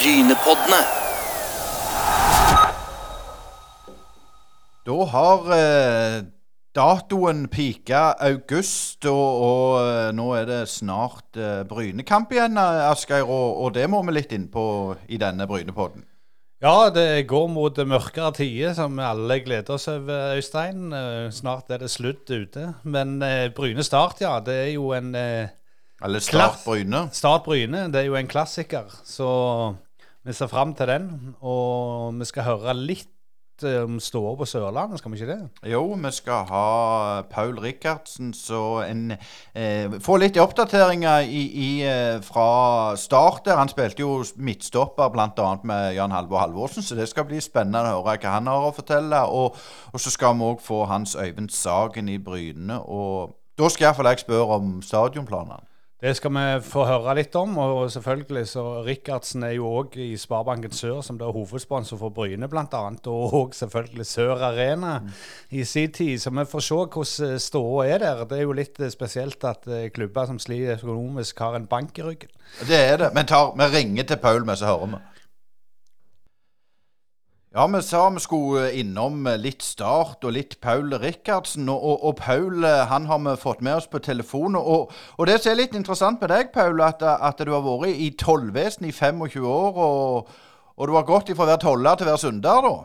Brynepoddene. Da har eh, datoen pika august, og, og eh, nå er det snart eh, Brynekamp igjen, eh, Asgeir. Og, og det må vi litt inn på i denne Brynepodden. Ja, det går mot mørkere tider, som vi alle gleder oss over, Øystein. Eh, Snart er det slutt ute. Men eh, Bryne Start, ja. Det er jo en eh, Eller Start Bryne. Start Bryne, det er jo en klassiker. Så vi ser fram til den. Og vi skal høre litt eh, om ståa på Sørlandet, skal vi ikke det? Jo, vi skal ha Paul Rikardsen, så en eh, Få litt oppdateringer i, i, eh, fra start der. Han spilte jo midtstopper bl.a. med Jan Halvor Halvorsen, så det skal bli spennende å høre hva han har å fortelle. Og, og så skal vi òg få Hans Øyvind Sagen i Bryne. Og da skal iallfall jeg spørre om stadionplanene. Det skal vi få høre litt om. Og selvfølgelig så Rikardsen er jo òg i Sparebanken Sør, som da er hovedsponsor for Bryne bl.a. Og selvfølgelig Sør Arena i sin tid. Så vi får se hvordan ståa er der. Det er jo litt eh, spesielt at eh, klubber som sliter økonomisk, har en bank i ryggen. Det er det. Men tar, vi ringer til Paul, vi, så hører vi. Ja, vi sa vi skulle innom litt Start og litt Paul Rikardsen. Og, og, og Paul eh, han har vi fått med oss på telefon. Og, og det som er litt interessant med deg, Paul, at, at du har vært i tollvesenet i 25 år. Og, du har gått ifra å være toller til å være synder, da.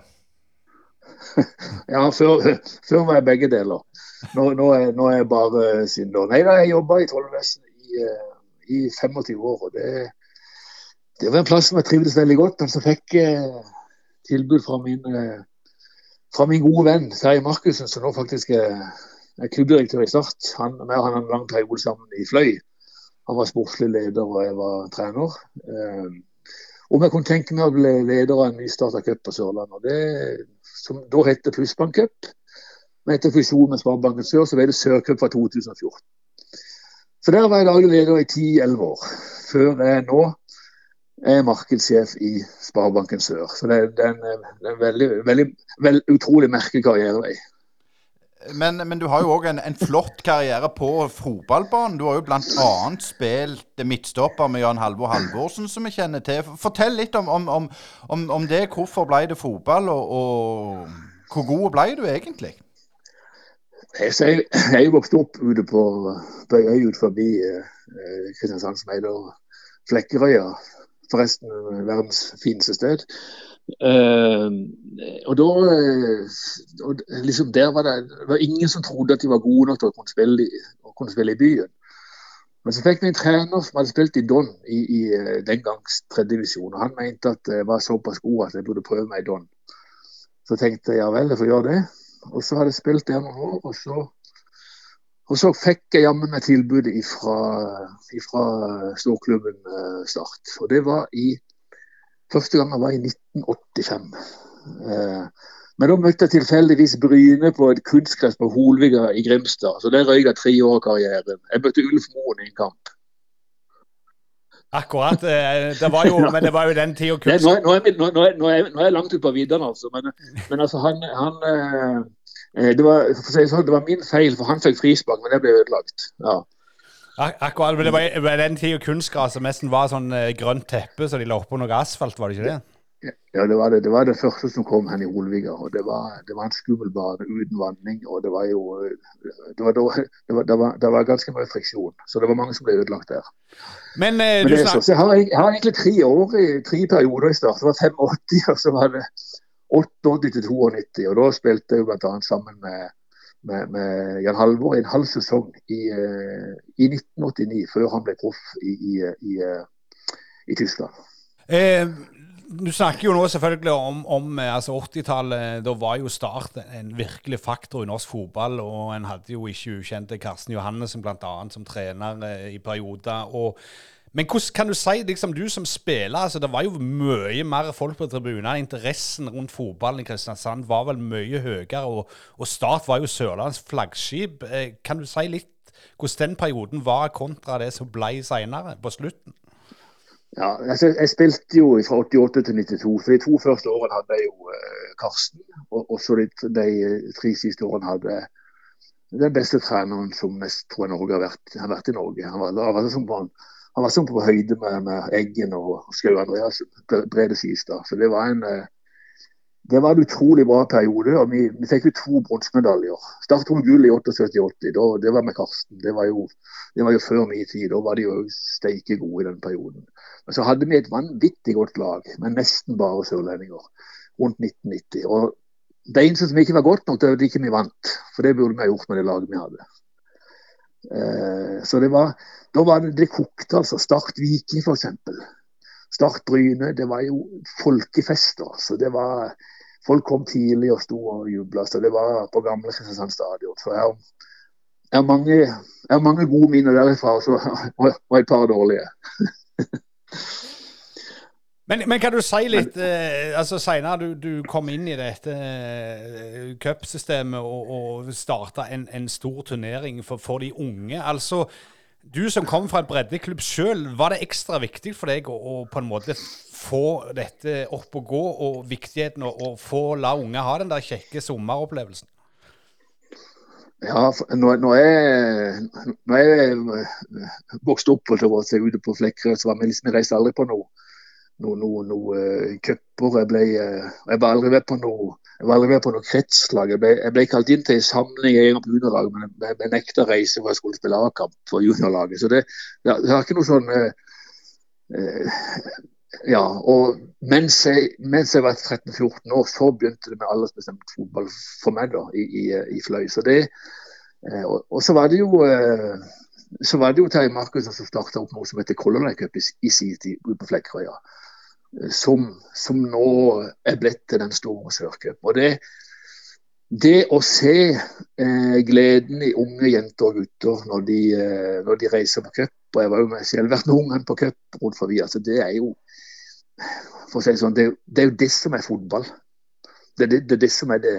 Ja, før, før var jeg begge deler. Nå, nå, er, nå er jeg bare synder. Nei da, jeg jobba i tollvesenet i, eh, i 25 år. og det, det var en plass som jeg trivdes veldig godt. Men så fikk jeg tilbud fra min, eh, fra min gode venn Terje Markussen, som nå faktisk er, er klubbdirektør i Start. Han, og han en lang periode sammen i Fløy. Han var sportslig leder, og jeg var trener. Eh, om jeg kunne tenke meg å bli leder av en nystarta cup på Sørlandet. og Det, som da het Plussbank Cup. Men etter fusjon med Sparebanken Sør, så ble det Sørcup fra 2014. Så der var jeg daglig leder i 10-11 år. Før jeg nå er markedssjef i Sparebanken Sør. Så det, det er en, det er en veldig, veldig, veldig utrolig merkelig karrierevei. Men, men du har jo òg en, en flott karriere på fotballbanen. Du har jo bl.a. spilt midtstopper med Jan Halvor Halvorsen, som vi kjenner til. Fortell litt om, om, om, om, om det. Hvorfor ble det fotball, og, og hvor god ble du egentlig? Jeg, jeg, jeg vokste opp ute på, på ei øy ut forbi eh, Kristiansand som heter Flekkerøya. Forresten eh, verdens fineste sted. Uh, og da eh, og liksom Der var det, det var ingen som trodde at de var gode nok til å kunne spille, å kunne spille i byen. Men så fikk vi en trener som hadde spilt i Don i, i den gangs tredjedivisjon. Og han mente at jeg var såpass god at jeg burde prøve meg i Don. Så tenkte jeg ja vel, jeg får gjøre det. Og så hadde jeg spilt der noen år, og så, og så fikk jeg jammen meg tilbudet ifra storklubben eh, Start. Og det var i Første gang jeg var i 1985. Eh, men da møtte jeg tilfeldigvis Bryne på et kunstgress på Holviga i Grimstad. Så der røyk jeg tre år av karrieren. Jeg møtte Ulf Moen i en kamp. Akkurat. eh, Det var jo, men det var jo den tida kunst... nå, nå, nå, nå, er, er, jeg- langt ute på viddene, altså. Men, men altså, han, han det, var, si sånn, det var min feil, for han fikk frispark, men det ble ødelagt. Ja. Ak akkurat, men Det var var den tida kunstgresset nesten var sånn eh, grønt teppe, så de la oppå noe asfalt, var det ikke det? Ja, det var det, det var det første som kom her i Olviga, og Det var, det var en skummel bane uten vanning. og Det var jo det var, da- det var, det var, det var ganske mye friksjon. Så det var mange som ble ødelagt der. Men, eh, Men du er så, så jeg, har, jeg har egentlig tre år i tre perioder i start. Det var 85, og så var det 88 til 92. Og da spilte jeg bl.a. sammen med, med, med Jan Halvor i en halv sesong i, eh, i 1989, før han ble proff i, i, eh, i Tyskland. eh, Du snakker jo nå selvfølgelig om, om eh, altså 80-tallet. Da var jo Start en virkelig faktor i norsk fotball. Og en hadde jo ikke ukjente Karsten Johannessen bl.a. som trener i perioder. og men hvordan kan du si, liksom du som spiller, altså det var jo mye mer folk på tribunene. Interessen rundt fotballen i Kristiansand var vel mye høyere, og, og Start var jo Sørlandets flaggskip. Eh, Kan du si litt hvordan den perioden var kontra det som ble senere, på slutten? Ja, altså, jeg spilte jo fra 88 til 92, så de to første årene hadde jeg jo eh, Karsten. Og, og de, de tre siste årene hadde den beste treneren som jeg tror Norge har vært, har vært i Norge. Han var, han var han, han var sånn på høyde med, med Eggen og Skau Andreas Brede Sistad. Så det var en eh, det var en utrolig bra periode. og Vi, vi fikk jo to bronsemedaljer. Startet om gull i 78-80. Det var med Karsten. Det var, jo, det var jo før min tid. Da var de jo steike gode i den perioden. Men så hadde vi et vanvittig godt lag med nesten bare sørlendinger rundt 1990. Og Det eneste som ikke var godt nok, det var at ikke vi vant. For det burde vi ha gjort med det laget vi hadde. Eh, så det var, da var det, det kokte, altså. Start Viking f.eks. Start Bryne. Det var jo folkefester. altså. Det var folk kom tidlig og sto og jubla. Så det var på gamle Kristiansand stadion. Så jeg har mange, mange gode minner derifra også, og et par dårlige. Men, men, kan du si litt eh, altså Senere du, du, kom inn i dette eh, cupsystemet og, og starta en, en, stor turnering for, for, de unge. altså Du som kom fra et breddeklubb sjøl, var det ekstra viktig for deg å, å, på en måte få dette opp og gå, og viktigheten å få la unge ha den der kjekke sommeropplevelsen? Ja, når, når, jeg, når jeg vokste opp ute på Flekkerøy, så var vi liksom, jeg reiste aldri på noe noen noe, noe uh, cuper. Jeg, ble, uh, jeg var aldri med på noe jeg var aldri med på noe kretslag. Jeg ble, jeg ble kalt inn til en samling jeg på juniorlaget, men jeg, jeg nekta å reise for jeg skulle spille A-kamp for juniorlaget. Så det, det, det har ikke noe sånn eh, Ja. Og mens jeg, mens jeg var 13-14 år, så begynte det med aldersbestemt fotball for meg da, i, i, i Fløy. Så det, og, og, så var det jo så var det jo Terje Markussen som starta opp noe som heter Color Line Cup i, i sin tid på Flekkerøya som, som, nå er blitt til den store sørcup. Og det, det å se eh, gleden i unge jenter og gutter når de, eh, når de reiser på cup, og jeg var jo med selv vært noen gang på cup rundt forbi, altså det er jo for å si sånn, det, det, er jo det som er fotball. Det, det, det, det som er det,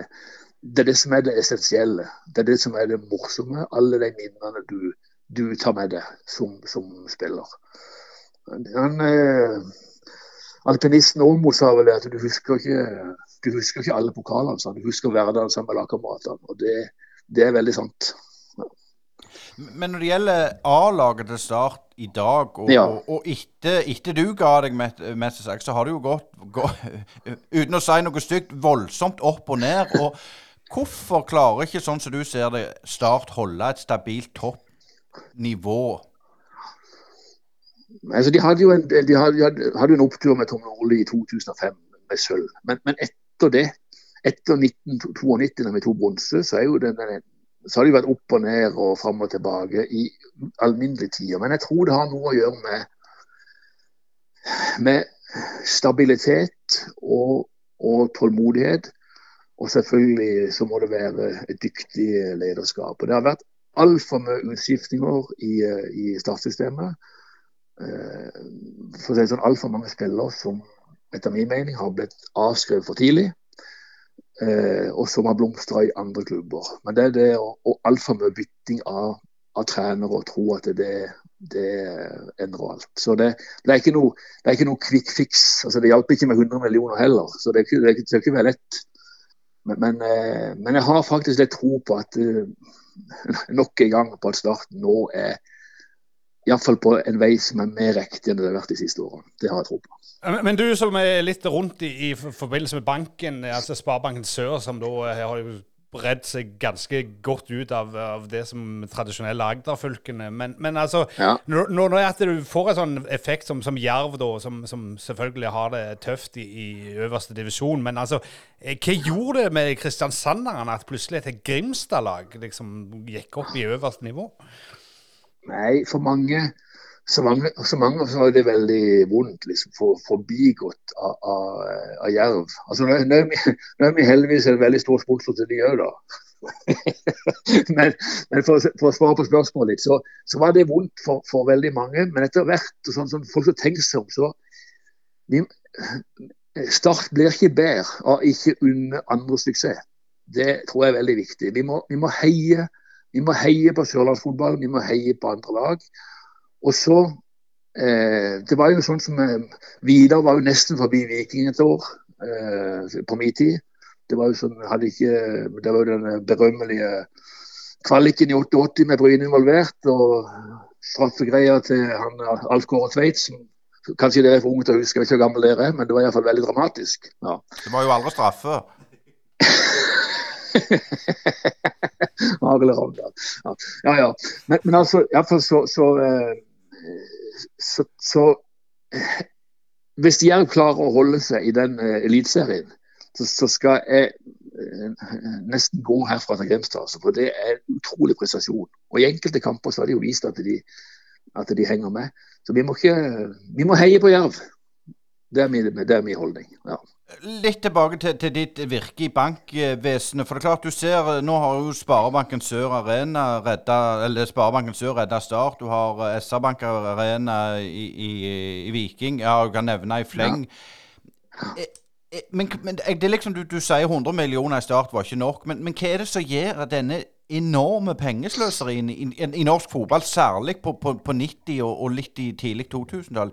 det er det som er det essensielle. Det er det som er det morsomme. Alle de minnene du, du tar med deg som, som spiller. Den, eh, Alpinisten Olmo sa vel at du husker ikke, du husker ikke alle pokalene, så du husker hverdagen sammen med lagkameratene. Og det, det, er veldig sant. Ja. Men når det gjelder A-laget til Start i dag, og, ja. og, og etter, etter, du ga deg med, med seg, så har det jo gått, gått, uten å si noe stygt, voldsomt opp og ned. og Hvorfor klarer ikke, sånn som du ser det, Start holde et stabilt toppnivå Altså, de hadde jo en, de hadde, de hadde en opptur med Tom Nordli i 2005 med sølv. Men, men, etter det, etter 1992 når vi tok bronse, så, så, har de vært opp og ned og fram og tilbake i alminnelige tider. Men jeg tror det har noe å gjøre med, med stabilitet og, og, tålmodighet. Og selvfølgelig så må det være et dyktig lederskap. Og Det har vært altfor mye utskiftninger i, i startsystemet. Eh, for å si sånn, altfor mange spillere som etter min mening har blitt avskrevet for tidlig. Eh, og som har blomstra i andre klubber. Men det er det og altfor mye bytting av, av trenere og tro at det, det endrer alt. Så det, det, er ikke noe, det er ikke noe quick fix. Altså, det hjelper ikke med 100 millioner heller. Så det, er ikke, ikke, være lett. Men, men, eh, men, jeg har faktisk litt tro på at nok en gang på at starten nå er iallfall på en vei som er mer riktig enn det har vært de siste årene. Det har jeg tro på. Men du som er litt rundt i, i forbindelse med banken, altså Sparebanken Sør, som da eh, har jo bredd seg ganske godt ut av, av det som tradisjonelle Agder-fylkene. Men, men, altså, ja. når, når du får en sånn effekt som, som Jerv, da, som, som, selvfølgelig har det tøft i, i øverste divisjon, men altså, eh, hva gjorde det med kristiansanderne at plutselig et Grimstad-lag liksom gikk opp i øverste nivå? Nei, for mange så mange, så mange så var det veldig vondt liksom, for, forbigått av, av, av Jerv. Altså, nå, nå, er vi, nå er vi heldigvis en veldig stor sponsor til de òg, da. men, men for, for, å svare på spørsmålet litt, så, så, var det vondt for, for, veldig mange. Men etter hvert, sånn, sånn folk som tenker seg om, så vi, Start blir ikke bedre av ikke unne andre suksess. Det tror jeg er veldig viktig. Vi må, vi må heie vi må heie på sørlandsfotballen, vi må heie på andre lag. Og så eh, Det var jo sånn som eh, Vidar var jo nesten forbi Viking et år eh, på min tid. Det var jo sånn, hadde ikke, det var jo den berømmelige kvaliken i 88 med Bryne involvert. og straffegreia til han Alf Kåre Tveit, som kanskje det er for unge til å huske, jeg vet ikke hvor gammel dere er, men det var iallfall veldig dramatisk. Ja. Det var jo aldri straffe. Arild Ravndal. Ja. ja. Men, men altså, iallfall så, så, eh, så, så eh, Hvis Jerv klarer å holde seg i den uh, eliteserien, så, så, skal jeg uh, nesten gå herfra til Grimstad. Altså, for det er en utrolig prestasjon. Og I enkelte kamper så har de jo vist at de, at de henger med. Så vi må, ikke, vi må heie på Jerv. Er det er min holdning. ja. Litt tilbake til, til, ditt virke i bankvesenet. For det er klart du ser, Nå har jo Sparebanken Sør Arena redda eller Sparebanken Sør redda Start. Du har eh, SR-Bank Arena i, i, i, Viking. Ja, du kan nevne i fleng. Ja. Eh, eh, men, men, det er liksom, du, du, sier 100 millioner i Start var ikke nok. Men, men hva er det som gjør denne enorme pengesløseri i, i, i, norsk fotball, særlig på, på, på 90- og, og, litt i tidlig 2000-tall.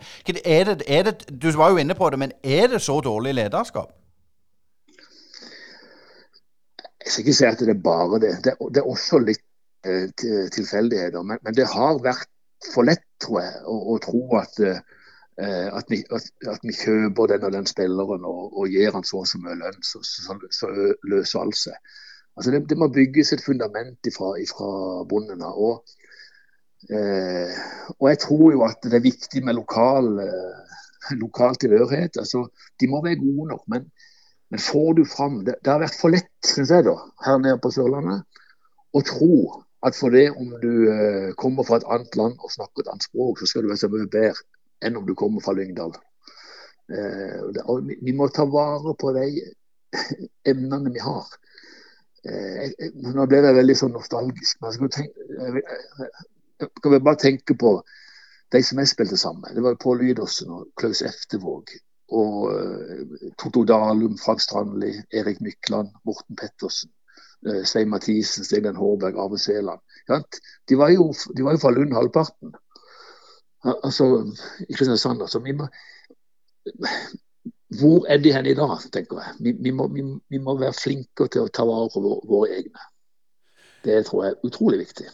Du var jo inne på det, men er det så dårlig lederskap? Jeg skal ikke si at det er bare det. Det, det er også litt eh, tilfeldigheter. Men, men, det har vært for lett, tror jeg, å, å tro at, eh, at, vi, at, vi, kjøper den og den spilleren og, og gir han så og så mye lønn, så, så, så løser alt seg. Altså det, det, må bygges et fundament fra bunnen av. Og, eh, og, jeg tror jo at det er viktig med lokal, eh, lokal tilhørighet. Altså, de må være gode nok. Men, men får du fram det, det, har vært for lett, syns jeg, da, her nede på Sørlandet, å tro at for det om du eh, kommer fra et annet land og snakker et annet språk, så skal du være så mye bedre enn om du kommer fra Lyngdal. Eh, vi, vi må ta vare på de emnene vi har. Eh, nå ble jeg veldig sånn nostalgisk. men jeg tenke, kan vi bare tenke på de som jeg spilte sammen med. Det var Pål Lydersen og Klaus Eftevåg. Og uh, Toto Dalum, Frank Strandli, Erik Mykland, Morten Pettersen. Uh, Svein Mathisen, Steinar Hårberg, Arve Sæland. De, var jo, de var jo fra Lund halvparten. Altså, i Kristiansand. Altså, hvor er de hen i dag, tenker jeg. Vi, vi, må, vi, vi, må, være flinke til å ta vare på våre, våre egne. Det tror jeg er utrolig viktig.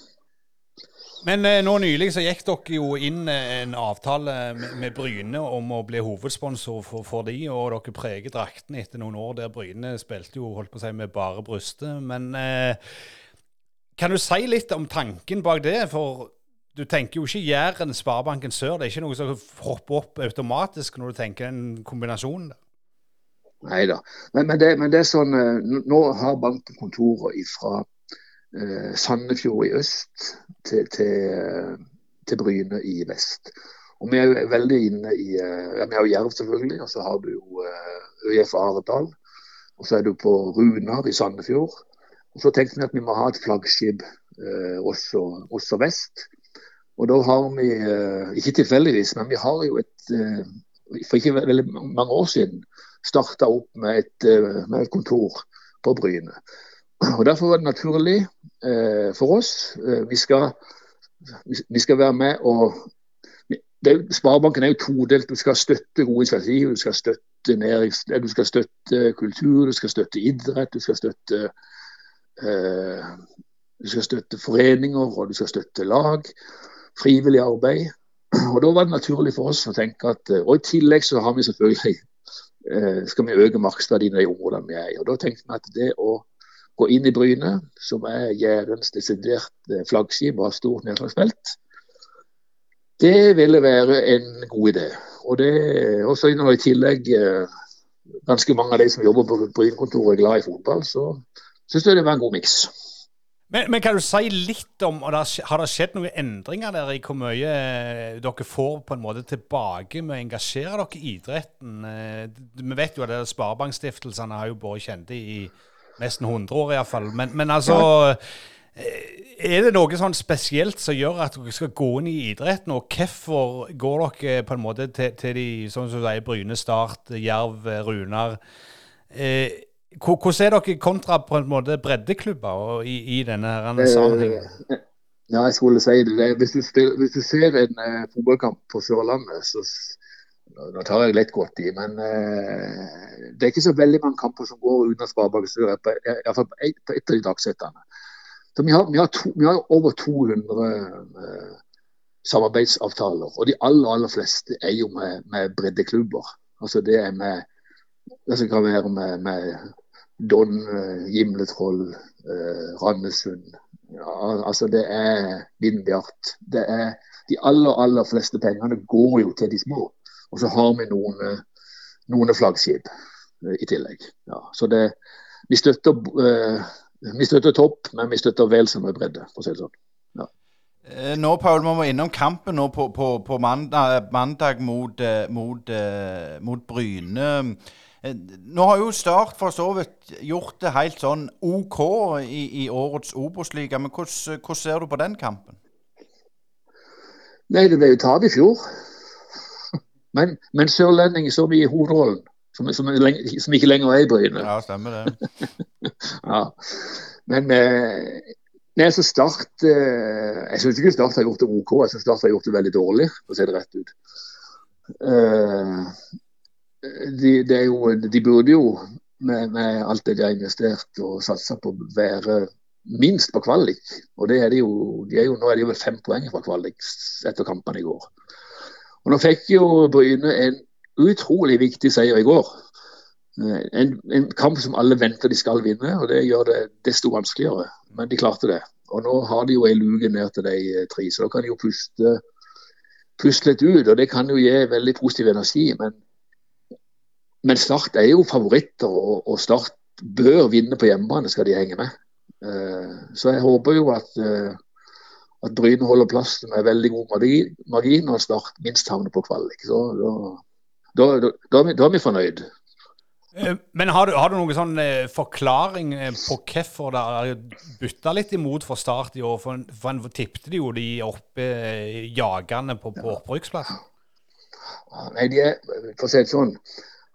Men eh, nå nylig så gikk dere jo inn eh, en avtale med, med Bryne om å bli hovedsponsor for, for de, og dere preger draktene etter noen år der Bryne spilte jo holdt på å si med bare brystet. Men eh, kan du si litt om tanken bak det? For du tenker jo ikke Jæren, Sparebanken Sør. Det er ikke noe som hopper opp automatisk når du tenker en kombinasjon? Nei da. Men, men, men, det, er sånn eh, Nå har banken kontorer fra eh, Sandefjord i øst til, til, til, Bryne i vest. Og Vi er jo veldig inne i eh, ja, Vi har jo Jerv, selvfølgelig. Og så har du jo eh, ØIF Aredal. Og så er du på Runar i Sandefjord. Og Så tenkte vi at vi må ha et flaggskip eh, også, også vest. Og da har vi, eh, ikke tilfeldigvis, men vi har jo et eh, for ikke veldig mange år siden starta opp med et, eh, med et, kontor på Bryne. Og Derfor var det naturlig for oss. Vi skal, vi skal, være med og er, Sparebanken er jo todelt. Du skal støtte gode initiativ, du skal støtte, nærings, du skal støtte kultur, du skal støtte idrett, du skal støtte, eh, du skal støtte foreninger og du skal støtte lag frivillig arbeid. Og Da var det naturlig for oss å tenke at Og i tillegg så har vi selvfølgelig eh, skal vi øke markedsverdien i de områdene vi er i. Og Da tenkte vi at det å gå inn i Bryne, som er Jærens desiderte flaggskip og har stort nedslagsfelt, det ville være en god idé. Og det, også når i tillegg eh, ganske mange av de som jobber på Brynekontoret er glad i fotball, så syns jeg det var en god miks. Men, men, kan du si litt om og Har det skjedd noen endringer der i hvor mye eh, dere får på en måte tilbake med å engasjere dere i idretten? Eh, vi vet jo at Sparebankstiftelsene har jo vært kjente i nesten 100 år iallfall. Men, men altså eh, Er det noe sånn spesielt som gjør at dere skal gå inn i idretten? Og hvorfor går dere på en måte til, til de sånn som du sier, Bryne Start, Jerv, Runar? Eh, hvordan er dere kontra på en måte breddeklubber i, i denne eh, sammenhengen? Ja, jeg skulle si det. Hvis du, hvis du ser en uh, fotballkamp på Sørlandet, så Nå tar jeg lett godt i, men uh, det er ikke så veldig mange kamper som går uten Sør iallfall på, et, på et av de dagsettene. Så vi har, vi, har to, vi har, over 200 uh, samarbeidsavtaler. Og de aller, aller fleste er jo med, med breddeklubber. Altså det er med Det som kan være med, med Don, Gimletroll, uh, Randesund. Ja, altså det er Vindbjart. Det er De aller, aller fleste pengene går jo til de små. Og så har vi noen, uh, noen flaggskip i tillegg. Ja, så det, vi støtter, vi støtter topp, men vi støtter vel så mye bredde, for å si det sånn. Eh, nå, Paul, må innom kampen nå på, på, på mandag, mandag, mot, eh, mot, eh, mot Bryne. Nå har jo Start for så vidt gjort det helt sånn OK i, i årets Obos-liga, men hvordan, hvordan, ser du på den kampen? Nei, det ble jo tap i fjor. Men, men sørlendinger vi i hovedrollen, som, som, som, ikke lenger er i Bryne. Ja, stemmer det. ja. Men eh, Nei, så Start eh, Jeg syns ikke Start har gjort det OK, jeg syns Start har gjort det veldig dårlig, for å si det rett ut. Eh, de, de, jo, de, burde jo, med, med, alt det de har investert og satsa på, være minst på kvalik. Og det er de jo, de er jo, nå er de vel fem poeng fra kvalik etter kampene i går. Og Nå fikk jo Bryne en utrolig viktig seier i går. Eh, en, en, kamp som alle venter de skal vinne, og det gjør det desto vanskeligere. Men de klarte det. Og nå har de jo ei luke ned til de eh, tre, så da kan de jo puste, puste litt ut. Og det kan jo gi veldig positiv energi. Men, men Start er jo favoritter, og, og, Start bør vinne på hjemmebane, skal de henge med. Uh, så jeg håper jo at, uh, at Bryne holder plass med veldig god margin, og Start minst havner på kvalik. Så da, da, da, da, er vi fornøyd. Eh, men har du, har du noen sånn forklaring på hvorfor det har bytta litt imot for Start i år? For, for en tippte de jo de oppe jagende på, på opprykksplassen. Nei, de er, for å si det sånn,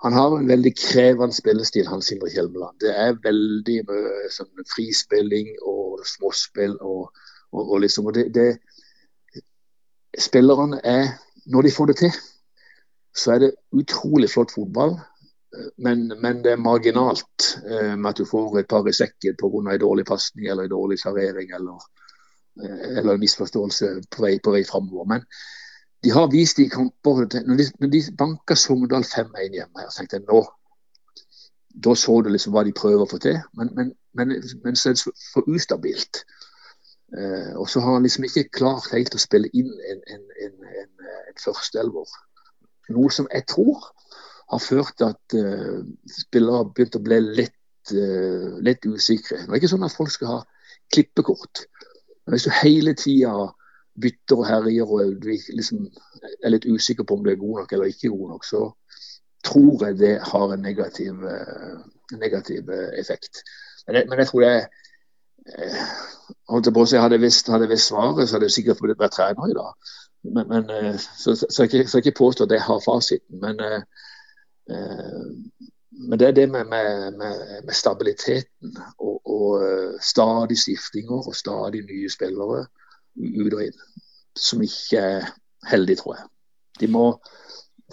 han har en veldig krevende spillestil, Hans Sindre Kjelmeland. Det er veldig sånn, frispilling og småspill. og, og, og liksom, og det, det, Spillerne er Når de får det til, så er det utrolig flott fotball. Men, men, det er marginalt eh, med at du får et par i sekken pga. en dårlig pasning eller en dårlig servering eller, eh, eller en misforståelse på vei, på vei framover. Men de har vist i kamper Når de, når de banka Sogndal 5-1 hjemme så tenkte jeg nå Da så du liksom hva de prøver å få til. Men, men, men, men så er det for ustabilt. Eh, og så har han liksom ikke klart helt å spille inn en, en, en, en, en førsteelver. Noe som jeg tror har ført til at uh, spillere har begynt å bli litt, uh, litt usikre. Det er ikke sånn at folk skal ha klippekort. Men hvis du hele tida bytter og herjer og liksom er litt usikker på om du er god nok eller ikke god nok, så tror jeg det har en negativ, uh, negativ effekt. Men jeg, men jeg, tror det holdt jeg på å si, Hadde jeg visst, svaret, så hadde jeg sikkert vært trener i dag. Men, men, så, så, jeg skal ikke påstå at jeg har fasiten. Men Eh, men det er det med, med, med, stabiliteten og, og, eh, stadig skiftinger og stadig nye spillere ut og inn, som ikke er heldig, tror jeg. De må,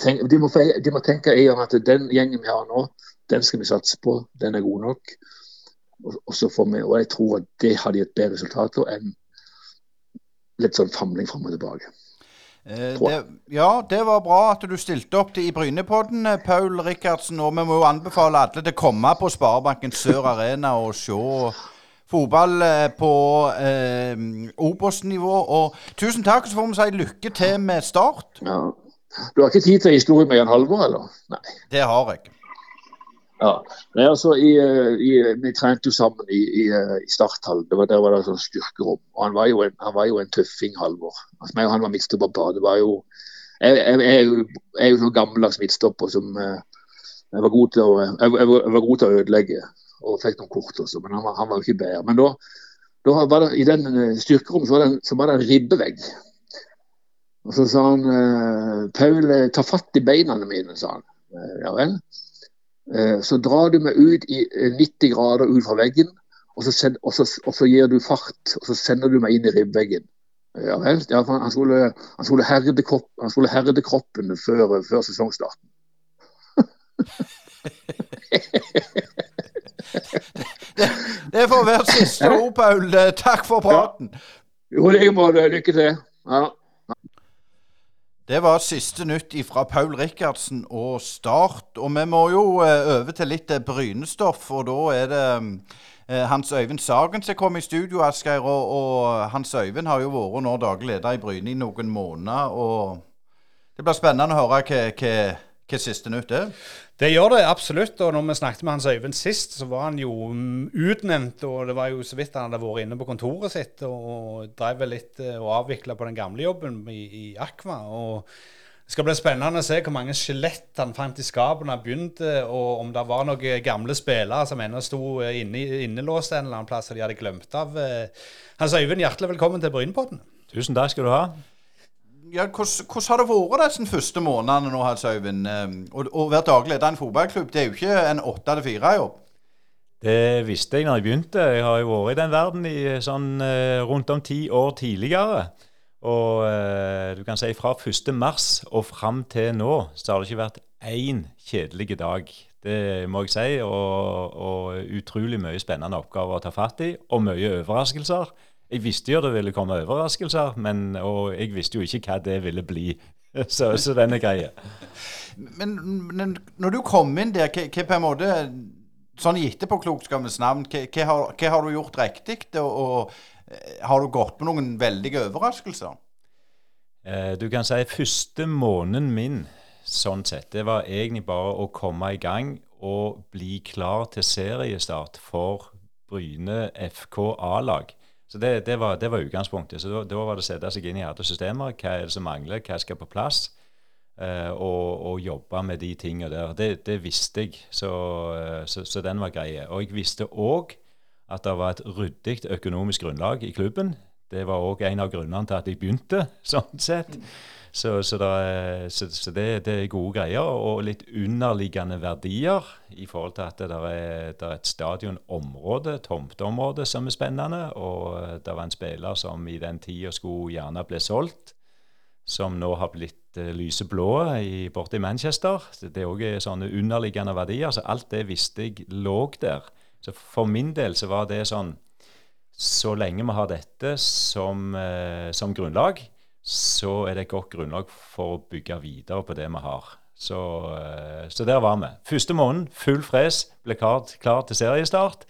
tenke, de må, de må tenke at den gjengen vi har nå, den skal vi satse på. Den er god nok. Og, og, så får vi, og jeg tror at det har de et bedre resultat enn litt sånn famling fram og tilbake. Eh, det, ja, det var bra at du stilte opp til i Brynepodden, eh, Paul Rikardsen. Og vi må jo anbefale alle til å komme på Sparebanken Sør Arena og se fotball eh, på eh, Obos-nivå. Og tusen takk, så får vi si lykke til med start. Ja. Du har ikke tid til historie med Jan Halvor, eller? Nei. Det har jeg. Ja. Nei, altså, i, eh, i, Vi trente jo sammen i, i, eh, i starthallen. Det var, der var det sånn styrkerom. Og han var jo en, han var jo en tøffing, Halvor. Altså, meg og han var midtstopper. Det var jo jeg, jeg, jeg, jeg er jo sånn gammeldags midtstopper som jeg var, god til å, jeg, var god til å ødelegge. Og fikk noen kort også, men han var, han var jo ikke bedre. Men da, da var det, i den styrkerommet så var det, så var det en ribbevegg. Og så sa han Paul, ta fatt i beina mine, sa han. Ja vel. Eh, så drar du meg ut i 90 eh, grader ut fra veggen, og så, send, og, så, og så, gir du fart, og så sender du meg inn i ribbeveggen. Ja vel. Ja, han, skulle, han, skulle herde kropp, han skulle herde kroppen før, før sesongstarten. det, det får være siste ord, Paul. Takk for praten. Jo, i like måte. Lykke til. Ja. Det var siste nytt fra Paul Rikardsen og Start. Og vi må jo eh, over til litt eh, Brynestoff, og da er det eh, Hans Øyvind Sagen som kom i studio, Asgeir. Og, og Hans Øyvind har jo vært nå daglig leder i Bryne i noen måneder. og Det blir spennende å høre hva, hva, hva siste nytt er. Det gjør det absolutt. Og når vi snakket med Hans Øyvind sist, så var han jo utnevnt. Og det var jo så vidt han hadde vært inne på kontoret sitt og drev litt og avvikla på den gamle jobben i, i Aqua. og det skal bli spennende å se hvor mange skjelett han fant i skapet da han begynte, og om det var noen gamle spillere som ennå sto inne, innelåst en eller annen plass og de hadde glemt av. Hans Øyvind, hjertelig velkommen til Brynpodden. Tusen takk skal du ha. Ja, hvordan, har det vært disse første månedene nå, Hans Øyvind? Å, å være daglig leder i en fotballklubb, det er jo ikke en åtte til fire-jobb? Det visste jeg når jeg begynte. Jeg har jo vært i den verden i sånn rundt om ti år tidligere. Og eh, du kan si fra 1. mars og fram til nå, så har det ikke vært én kjedelig dag. Det må jeg si. Og, og, utrolig mye spennende oppgaver å ta fatt i, og mye overraskelser. Jeg visste jo det ville komme overraskelser, men, og jeg visste jo ikke hva det ville bli. Så, så den er grei. Men, men, når du kom inn der, hva, på en måte Sånn i etterpåklokskapens navn, hva, har, har, du gjort riktig? Og, og har du gått på noen veldige overraskelser? Eh, du kan si første måneden min sånn sett, det var egentlig bare å komme i gang og bli klar til seriestart for Bryne FK A-lag. Så det, det, var, det, var, utgangspunktet. Så da, da, var det å sette seg inn i alle systemer. Hva er det som mangler? Hva skal på plass? Eh, og, og, jobbe med de tingene der. Det, det visste jeg, så, uh, så, så, den var grei. Og jeg visste òg at det var et ryddig økonomisk grunnlag i klubben. Det var òg en av grunnene til at jeg begynte, sånn sett. Så, så, det, så det, det, er gode greier, og litt underliggende verdier i forhold til at det er, det er et stadionområde, tomteområde, som er spennende. Og det var en spiller som i den tida skulle gjerne bli solgt, som nå har blitt uh, lyseblå i, borte i Manchester. Det er òg sånne underliggende verdier, så alt det visste jeg lå der. Så for min del så var det sånn Så lenge vi har dette som, uh, som grunnlag, så er det et godt grunnlag for å bygge videre på det vi har. Så, uh, så der var vi. Første måneden, full fres, ble klar, klar til seriestart.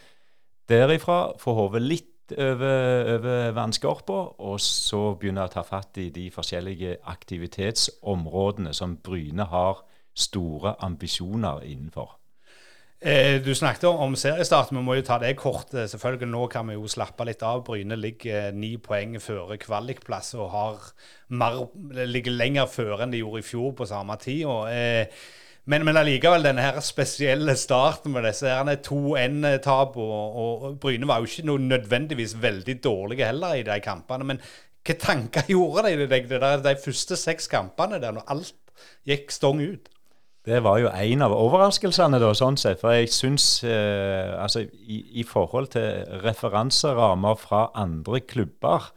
Derifra få hodet litt over, over vannskorpa, og så begynne å ta fatt i de forskjellige aktivitetsområdene som Bryne har store ambisjoner innenfor. Eh, du snakket om seriestart. Vi må jo ta det kort. Eh, selvfølgelig Nå kan vi jo slappe litt av. Bryne ligger ni poeng før kvalikplass og har mer, ligger lenger før enn de gjorde i fjor på samme tid. Eh, men, men allikevel denne her spesielle starten med disse 2-1-tap. Og, og, Bryne var jo ikke noe nødvendigvis veldig dårlige heller i de kampene. Men hva tanker gjorde de deg de, de første seks kampene der når alt gikk stong ut? Det var jo en av overraskelsene, da, sånn sett. For jeg syns eh, altså i, i, forhold til referanserammer fra andre klubber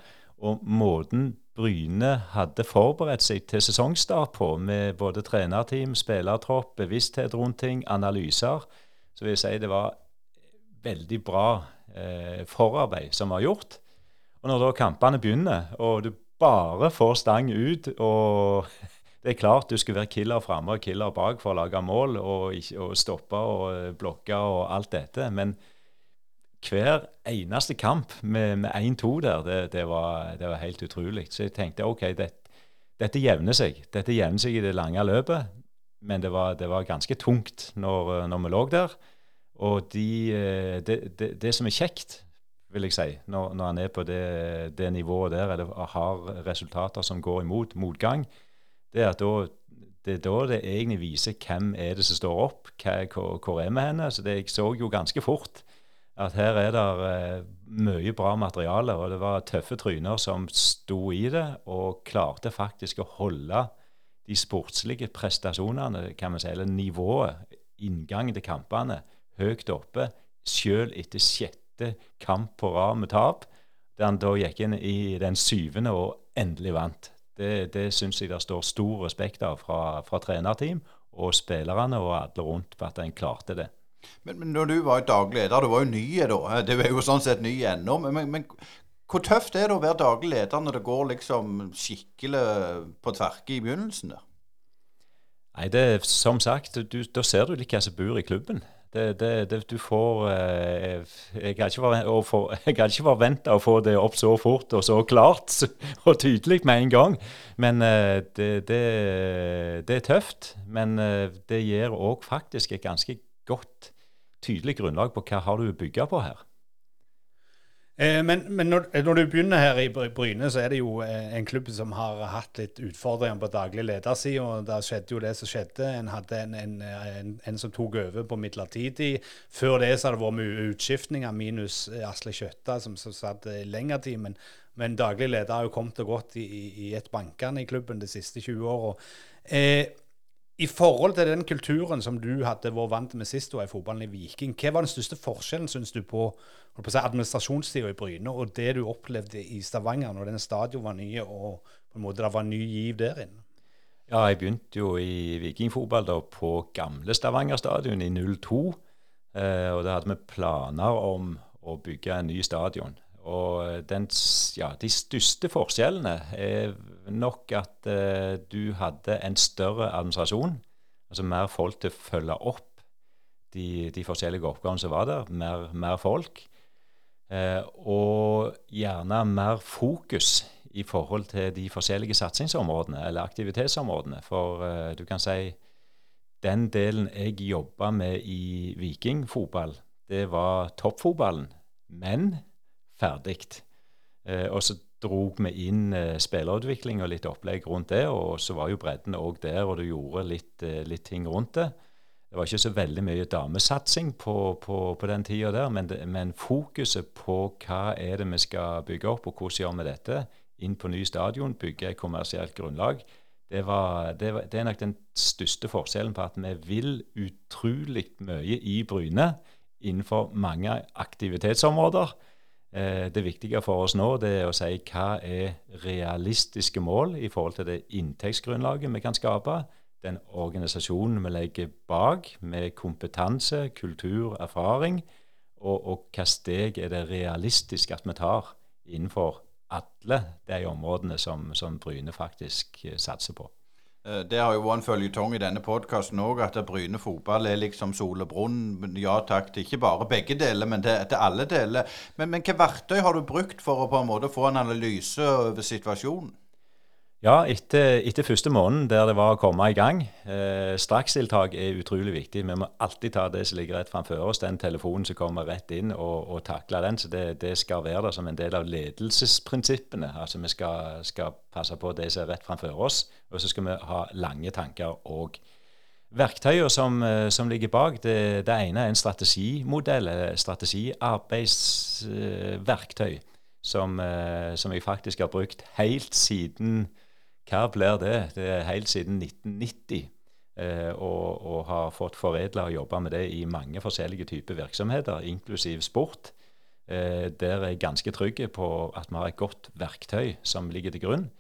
og måten Bryne hadde forberedt seg til sesongstart på, med både trenerteam, spillertropp, bevissthet rundt ting, analyser, så vil jeg si det var veldig bra eh, forarbeid som var gjort. Og når da kampene begynner, og du bare får stang ut og det er klart du skal være killer framme og killer bak for å lage mål og, og stoppe og eh, blokke og alt dette. Men hver eneste kamp med 1-2 der, det, det, var, det, var, helt utrolig. Så jeg tenkte OK, det, dette jevner seg. Dette jevner seg i det lange løpet. Men det var, var ganske tungt når, når, vi lå der. Og de, eh, det, som er kjekt, vil jeg si, når, når han er på det, nivået der, eller har resultater som går imot motgang, det er at da det er da det egentlig viser hvem er det som står opp, hvor er vi henne. Så det, jeg så jo ganske fort at her er det eh, mye bra materiale, og det var tøffe tryner som sto i det, og klarte faktisk å holde de sportslige prestasjonene, kan man si, eller nivået, inngangen til kampene, høyt oppe, sjøl etter sjette kamp på rad med tap, der han da gikk inn i den syvende og endelig vant. Det, det syns jeg det står stor respekt av fra, fra trenerteam og spillerne og alle rundt for at en klarte det. Men, men, når du var daglig leder, du var jo ny da. Du er jo sånn sett ny ennå. Men, men, men, Hvor tøft er det å være daglig leder når det går liksom skikkelig på tverke i begynnelsen? der? Nei, det er som sagt, du, da ser du litt hva som bor i klubben. Det, det, det, du får eh, Jeg hadde ikke forventa å få det opp så fort og så klart og tydelig med en gang. Men eh, det, det, er tøft. Men eh, det gir òg faktisk et ganske godt, tydelig grunnlag på hva har du å bygge på her. Eh, men, men når, når, du begynner her i Bryne, så er det jo eh, en klubb som har hatt litt utfordringer på daglig lederside. og Der skjedde jo det som skjedde. En hadde en, en, en, en som tok over på midlertidig. Før det så har det vært mye utskiftninger, minus eh, Asle Kjøtta, som, som satt lengre tid. Men, men, daglig leder har jo kommet og gått i, i, et bankende i klubben de siste 20 åra. Eh, i forhold til den kulturen som du hadde vært vant med sist du var i fotballen i Viking, hva var den største forskjellen, syns du, på, på si, administrasjonstida i Bryne og det du opplevde i Stavanger, når den stadion var nye og på en måte det var ny giv der inne? Ja, jeg begynte jo i vikingfotball da på gamle Stavanger stadion i 02. Eh, og da hadde vi planer om å bygge en ny stadion. Og den, ja, de største forskjellene er nok at uh, du hadde en større administrasjon. Altså mer folk til å følge opp de, de forskjellige oppgavene som var der. Mer, mer folk. Uh, og gjerne mer fokus i forhold til de forskjellige satsingsområdene eller aktivitetsområdene. For uh, du kan si den delen jeg jobba med i vikingfotball, det var toppfotballen. Men ferdig. Eh, og så drog vi inn eh, spillerutvikling og litt opplegg rundt det. Og så var jo bredden òg der, og du gjorde litt, eh, litt, ting rundt det. Det var ikke så veldig mye damesatsing på, på, på den tida der, men, det, men, fokuset på hva er det vi skal bygge opp, og hvordan gjør vi dette, inn på ny stadion, bygge et kommersielt grunnlag, det, var, det, var, det, er nok den største forskjellen på at vi vil utrolig mye i Bryne innenfor mange aktivitetsområder. Eh, det viktige for oss nå det er å si hva er realistiske mål i forhold til det inntektsgrunnlaget vi kan skape, den organisasjonen vi legger bak, med kompetanse, kultur, erfaring, og, og hva steg er det realistisk at vi tar innenfor alle de områdene som, som Bryne faktisk eh, satser på. Eh, det har jo vært en føljetong i denne podkasten òg, at Bryne fotball er liksom sol og brunn. Ja takk til ikke bare begge deler, men til, til alle deler. Men, men hvilke verktøy har du brukt for å på en måte få en analyse over situasjonen? Ja, etter, etter, første måneden der det var å komme i gang. Eh, Strakstiltak er utrolig viktig. Vi må alltid ta det som ligger rett framfor oss, den telefonen som kommer rett inn, og, og takle den. Så det, det, skal være der som en del av ledelsesprinsippene. Altså Vi skal, skal passe på det som er rett framfor oss, og så skal vi ha lange tanker òg. Verktøyene som, eh, som, ligger bak, det, det, ene er en strategimodell, eh, strategiarbeidsverktøy, som, eh, som jeg faktisk har brukt helt siden hva blir det? Det er helt siden 1990. Eh, og, og, har fått foredla og jobba med det i mange forskjellige typer virksomheter, inklusiv sport. Eh, der er jeg ganske trygg på at vi har et godt verktøy som ligger til grunn.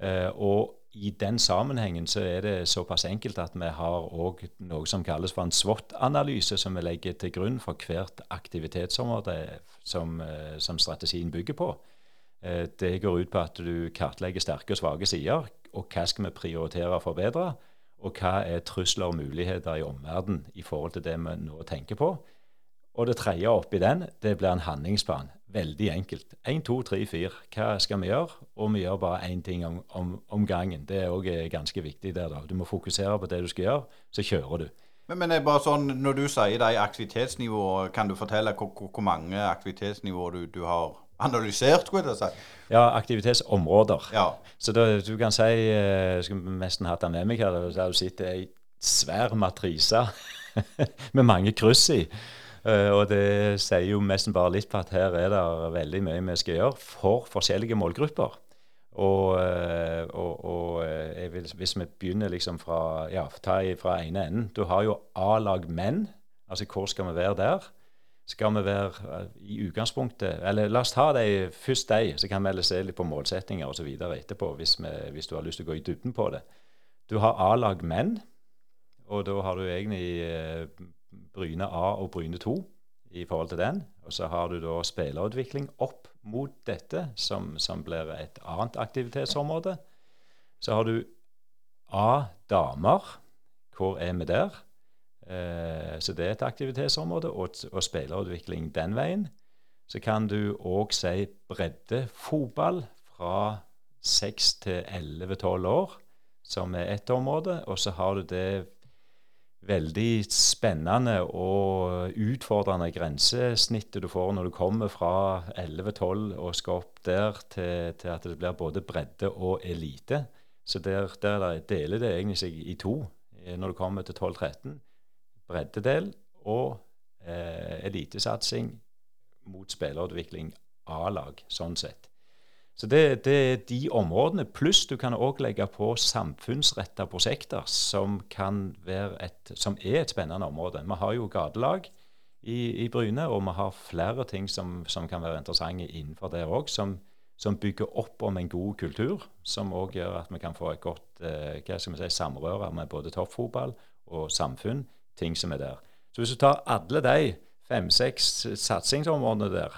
Eh, og i den sammenhengen så er det såpass enkelt at vi har òg noe som kalles for en SWOT-analyse, som vi legger til grunn for hvert aktivitetsområde som, eh, som strategien bygger på. Eh, det går ut på at du kartlegger sterke og svake sider, og hva skal vi prioritere og forbedre, og hva er trusler og muligheter i omverdenen i forhold til det vi nå tenker på. Og det tredje oppi den, det blir en handlingsplan. Veldig enkelt. Én, to, tre, fire. Hva skal vi gjøre? Og vi gjør bare én ting om, om, om, gangen. Det er òg ganske viktig der, da. Du må fokusere på det du skal gjøre, så kjører du. Men, men bare sånn, når du sier de aktivitetsnivåene, kan du fortelle hvor, hvor mange aktivitetsnivåer du, du har analysert, skulle jeg si. Ja, aktivitetsområder. Ja. Så da, du kan si Jeg eh, skulle nesten hatt den med meg her. Der du sitter ei svær matrise med mange kryss i. Uh, og det sier jo nesten bare litt på at her er det veldig mye vi skal gjøre for forskjellige målgrupper. Og, uh, og, og vil, hvis vi begynner liksom fra ja, ta fra ene enden Du har jo A-lag menn. Altså hvor skal vi være der? Skal vi være eh, i utgangspunktet Eller la oss ta det først de, så kan vi heller se litt på målsettinger osv. etterpå, hvis, vi, hvis, du har lyst til å gå i dybden på det. Du har A-lag menn, og da har du egentlig eh, Bryne A og Bryne 2 i forhold til den. Og så har du da spillerutvikling opp mot dette, som, som blir et annet aktivitetsområde. Så har du A damer. Hvor er vi der? Eh, så det er et aktivitetsområde, og, og spillerutvikling den veien. Så kan du òg si breddefotball fra 6 til 11-12 år, som er ett område. Og så har du det veldig spennende og utfordrende grensesnittet du får når du kommer fra 11-12 og skal opp der til, til, at det blir både bredde og elite. Så der, der deler det egentlig seg i to eh, når du kommer til 12-13. Breddedel og eh, elitesatsing mot spillerutvikling A-lag, sånn sett. Så det, det, er de områdene. Pluss du kan òg legge på samfunnsretta prosjekter, som, et, som, er et spennende område. Vi har jo gatelag i, i Bryne, og vi har flere ting som, som kan være interessante innenfor det òg, som, som, bygger opp om en god kultur, som òg gjør at vi kan få et godt eh, si, samrøre med både toppfotball og samfunn, ting som er der. Så hvis du tar alle de fem-seks satsingsområdene der,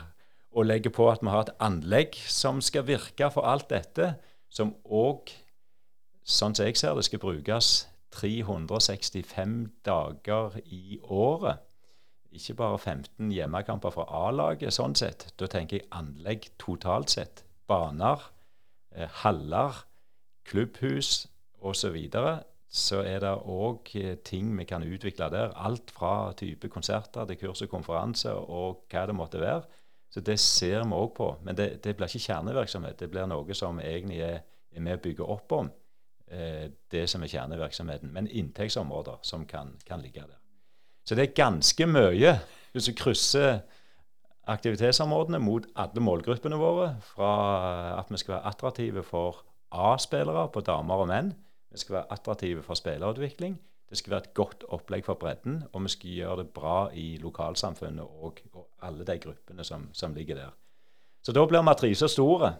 og legger på at vi har et anlegg som skal virke for alt dette, som òg, sånn som jeg ser det, skal brukes 365 dager i året. Ikke bare 15 hjemmekamper fra A-laget, sånn sett. Da tenker jeg anlegg totalt sett. Baner, eh, haller, klubbhus osv. Så, er det òg eh, ting vi kan utvikle der. Alt fra type konserter til kurs og konferanser og hva det måtte være så det ser vi òg på. Men det, det, blir ikke kjernevirksomhet. Det blir noe som egentlig er, er med å bygge opp om eh, det som er kjernevirksomheten. Men inntektsområder som kan, kan, ligge der. Så det er ganske mye hvis du krysser aktivitetsområdene mot alle målgruppene våre. Fra at vi skal være attraktive for A-spillere på damer og menn. Vi skal være attraktive for spillerutvikling. Det skal være et godt opplegg for bredden, og vi skal gjøre det bra i lokalsamfunnet og, og alle de gruppene som, som, ligger der. Så da blir matrisa store.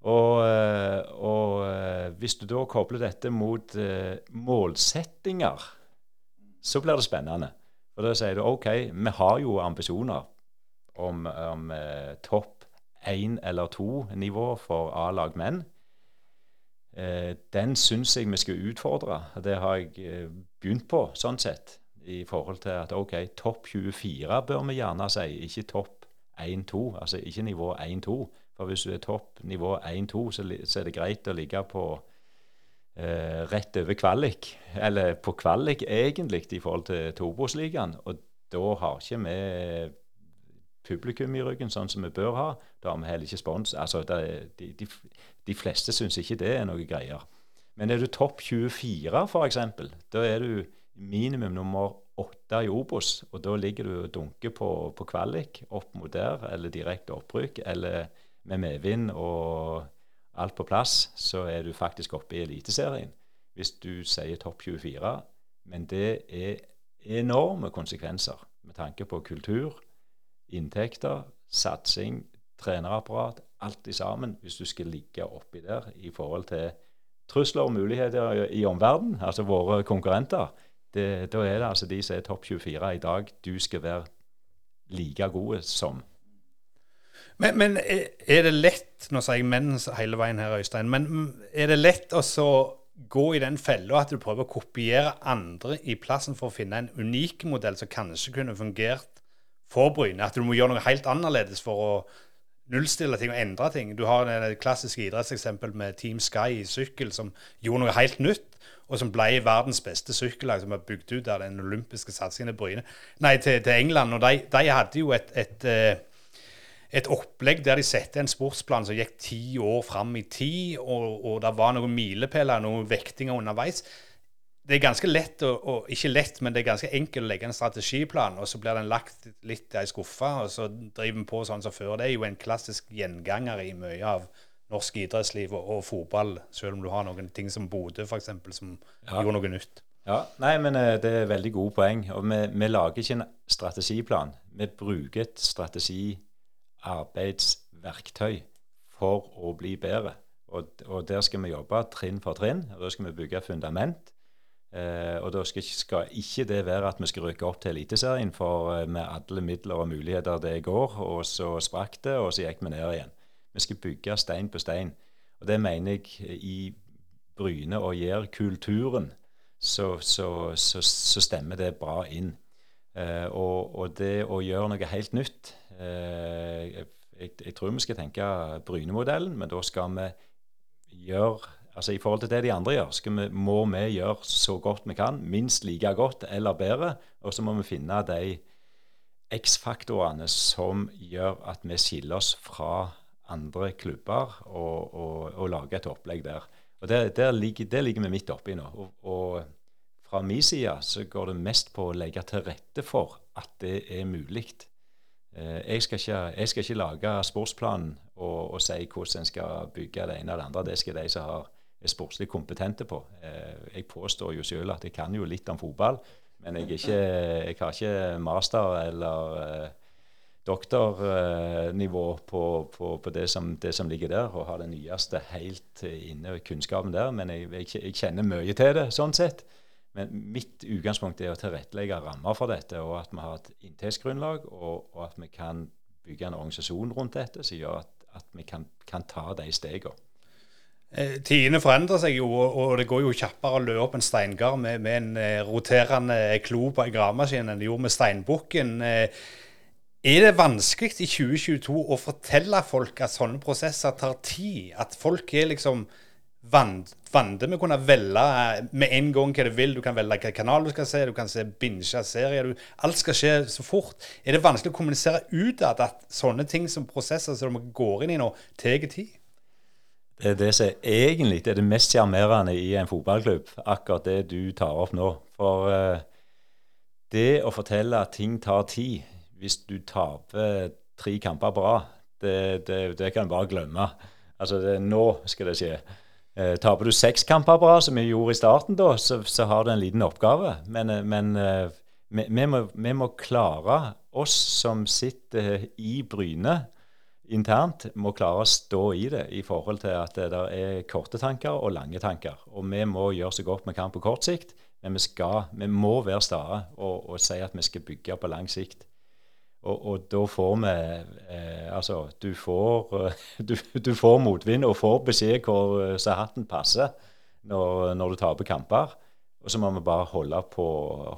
Og, eh, og, eh, hvis du da kobler dette mot uh, målsettinger, så blir det spennende. For da sier du OK, vi har jo ambisjoner om, om topp én eller to-nivå for A-lag menn. Eh, den syns jeg vi skal utfordre. Det har jeg eh, begynt på, sånn sett. I forhold til at OK, topp 24 bør vi gjerne si, ikke topp 1-2. Altså ikke nivå 1-2. For hvis du er topp nivå 1-2, så, er det greit å ligge på eh, rett over kvalik. Eller på kvalik, egentlig, i forhold til Tobos-ligaen. Og da har ikke vi publikum i ryggen, sånn som vi bør ha. Da har vi heller ikke spons. Altså, er, de, de, de, fleste syns ikke det er noe greier. Men er du topp 24, f.eks., da er du minimum nummer åtte i Obos. Og da ligger du og dunker på, på kvalik opp mot der, eller direkte opprykk, eller med medvind og alt på plass, så er du faktisk oppe i Eliteserien. Hvis du sier topp 24. Men det er enorme konsekvenser med tanke på kultur, inntekter, satsing, trenerapparat, alt i sammen, hvis du skal ligge oppi der i forhold til trusler og muligheter i omverdenen, altså våre konkurrenter. Det, da er det altså de som er topp 24 i dag, du skal være like gode som. Men, men er det lett Nå sier jeg menn hele veien her, Øystein. Men er det lett å gå i den fella at du prøver å kopiere andre i plassen for å finne en unik modell som kanskje kunne fungert for Bryne. At du må gjøre noe helt annerledes for å nullstille ting og endre ting. Du har det klassiske idrettseksempelet med Team Sky i sykkel, som gjorde noe helt nytt, og som ble verdens beste sykkellag, som er bygd ut av den olympiske satsingen til, til England. Og de, de, hadde jo et, et, eh, et, opplegg der de satte en sportsplan som gikk ti år fram i tid, og, og det var noen milepæler, noen vektinger underveis det er ganske lett, og, og, ikke lett, men det er ganske enkelt å legge en strategiplan, og så blir den lagt litt i skuffe, og så driver vi på sånn som før. Det er jo en klassisk gjenganger i mye av norsk idrettsliv og, og fotball, selv om du har noen ting som Bodø f.eks., som ja. gjorde noe nytt. Ja, nei, men eh, Det er veldig gode poeng. og Vi, vi lager ikke en strategiplan. Vi bruker et strategiarbeidsverktøy for å bli bedre. Og, og Der skal vi jobbe trinn for trinn. og Da skal vi bygge fundament Eh, og da skal, skal, ikke det være at vi skal rykke opp til Eliteserien, for eh, med alle midler og muligheter det går, og så sprakk det, og så gikk vi ned igjen. Vi skal bygge stein på stein. Og det mener jeg i Bryne og Jær-kulturen, så, så, så, så, stemmer det bra inn. Eh, og, og, det å gjøre noe helt nytt eh, jeg, jeg, tror vi skal tenke Bryne-modellen, men da skal vi gjøre altså I forhold til det de andre gjør, vi, må vi gjøre så godt vi kan. Minst like godt eller bedre. Og så må vi finne de X-faktorene som gjør at vi skiller oss fra andre klubber, og, og, og lage et opplegg der. Og Det, der ligger, det ligger vi midt oppi nå. Og, og fra min side så går det mest på å legge til rette for at det er mulig. Eh, jeg, skal ikke, jeg skal ikke lage sportsplanen og, og si hvordan en skal bygge det ene eller det andre. Det skal de som har er sportslig kompetente på. Eh, jeg påstår jo selv at jeg kan jo litt om fotball, men jeg, ikke, jeg har ikke master eller eh, doktornivå på, på, på det, som, det, som, ligger der, og har den nyeste helt inne kunnskapen der. Men jeg, jeg, jeg, kjenner mye til det, sånn sett. Men mitt utgangspunkt er å tilrettelegge rammer for dette, og at vi har et inntektsgrunnlag, og, og, at vi kan bygge en organisasjon rundt dette som gjør at, at vi kan, kan ta de stegene. Eh, tidene forandrer seg jo, og det går jo kjappere å løpe opp en steingard med, med en eh, roterende klo på en gravemaskin enn det gjorde med steinbukken. Eh, er det vanskelig i 2022 å fortelle folk at sånne prosesser tar tid? At folk er liksom vant med å kunne velge med en gang hva du vil. Du kan velge hvilken kanal du skal se, du kan se binge serier. Du, alt skal skje så fort. Er det vanskelig å kommunisere utad at sånne ting som prosesser som de går inn i nå, tar tid? Det er det som egentlig er det mest sjarmerende i en fotballklubb, akkurat det du tar opp nå. For uh, det å fortelle at ting tar tid hvis du taper tre kamper bra, det, det, det kan du bare glemme. Altså, det, nå skal det skje. Uh, taper du seks kamper bra, som vi gjorde i starten, da, så, så har du en liten oppgave. Men, uh, men vi, vi, må, vi må klare, oss som sitter i Bryne internt må klare å stå i det i forhold til at det er korte tanker og lange tanker. Og vi må gjøre så godt vi kan på kort sikt, men vi, skal, vi må være stae og, og, si at vi skal bygge på lang sikt. Og, og da får vi eh, Altså, du får, du, du får, motvind og får beskjed hvor eh, så hatten passer når, når du taper kamper. Og så må vi bare holde på,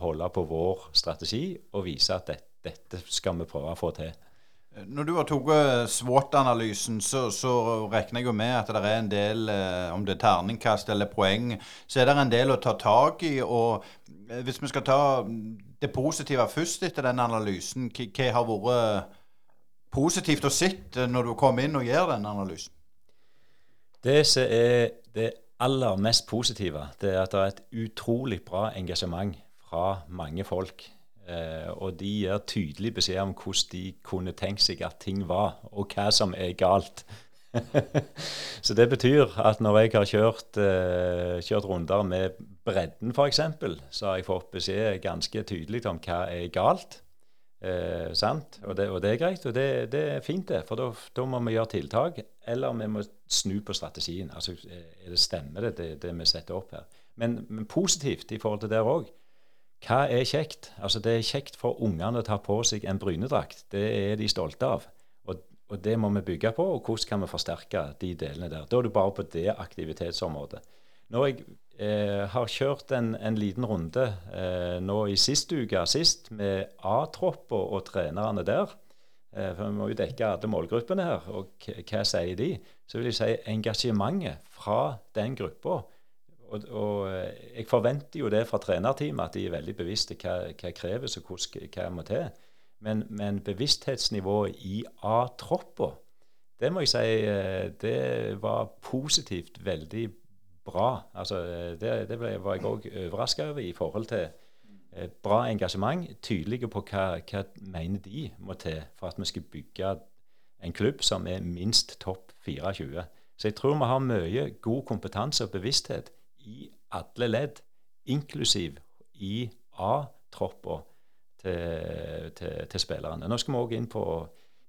holde på vår strategi og vise at det, dette skal vi prøve å få til. Når du har tatt SWOT-analysen, så, så, regner jeg jo med at det er en del, eh, om det er terningkast eller poeng, så er det en del å ta tak i. og eh, Hvis vi skal ta det positive først etter den analysen, hva har vært positivt å sitte når du kommer inn og gjør den analysen? Det som er det aller mest positive, det er at det er et utrolig bra engasjement fra mange folk og de gir tydelig beskjed om hvordan de kunne tenkt seg at ting var, og hva som er galt. så det betyr at når jeg har kjørt, uh, kjørt runder med bredden f.eks., så har jeg fått beskjed ganske tydelig om hva er galt. Eh? Og det, og det, er greit, og det, det er fint, det. For da må vi gjøre tiltak. Eller vi må snu på strategien. Altså, er det Stemmer det, det, det vi setter opp her? Men, men positivt i forhold til der òg hva er kjekt? Altså Det er kjekt for ungene å ta på seg en brynedrakt. Det er de stolte av. Og, og, det må vi bygge på. Og hvordan kan vi forsterke de delene der? Da er det bare på det aktivitetsområdet. Når jeg eh, har kjørt en, en liten runde eh, nå i sist uke sist med A-troppa og, trenerne der eh, For vi må jo dekke alle målgruppene her. Og hva sier de? Så vil jeg si engasjementet fra den gruppa og, og, eh, jeg forventer jo det fra trenerteamet, at de er veldig bevisste hva, hva kreves og hva må til. Men, men bevissthetsnivået i A-troppa, det må jeg si eh, det var positivt veldig bra. Altså, eh, det, det var jeg òg overraska over i forhold til bra engasjement. Tydelige på hva, hva mener de må til for at vi skal bygge en klubb som er minst topp 24. Så jeg tror vi har mye god kompetanse og bevissthet i alle ledd, inklusiv i A-troppa til, til, til, spillerne. Nå skal vi òg inn på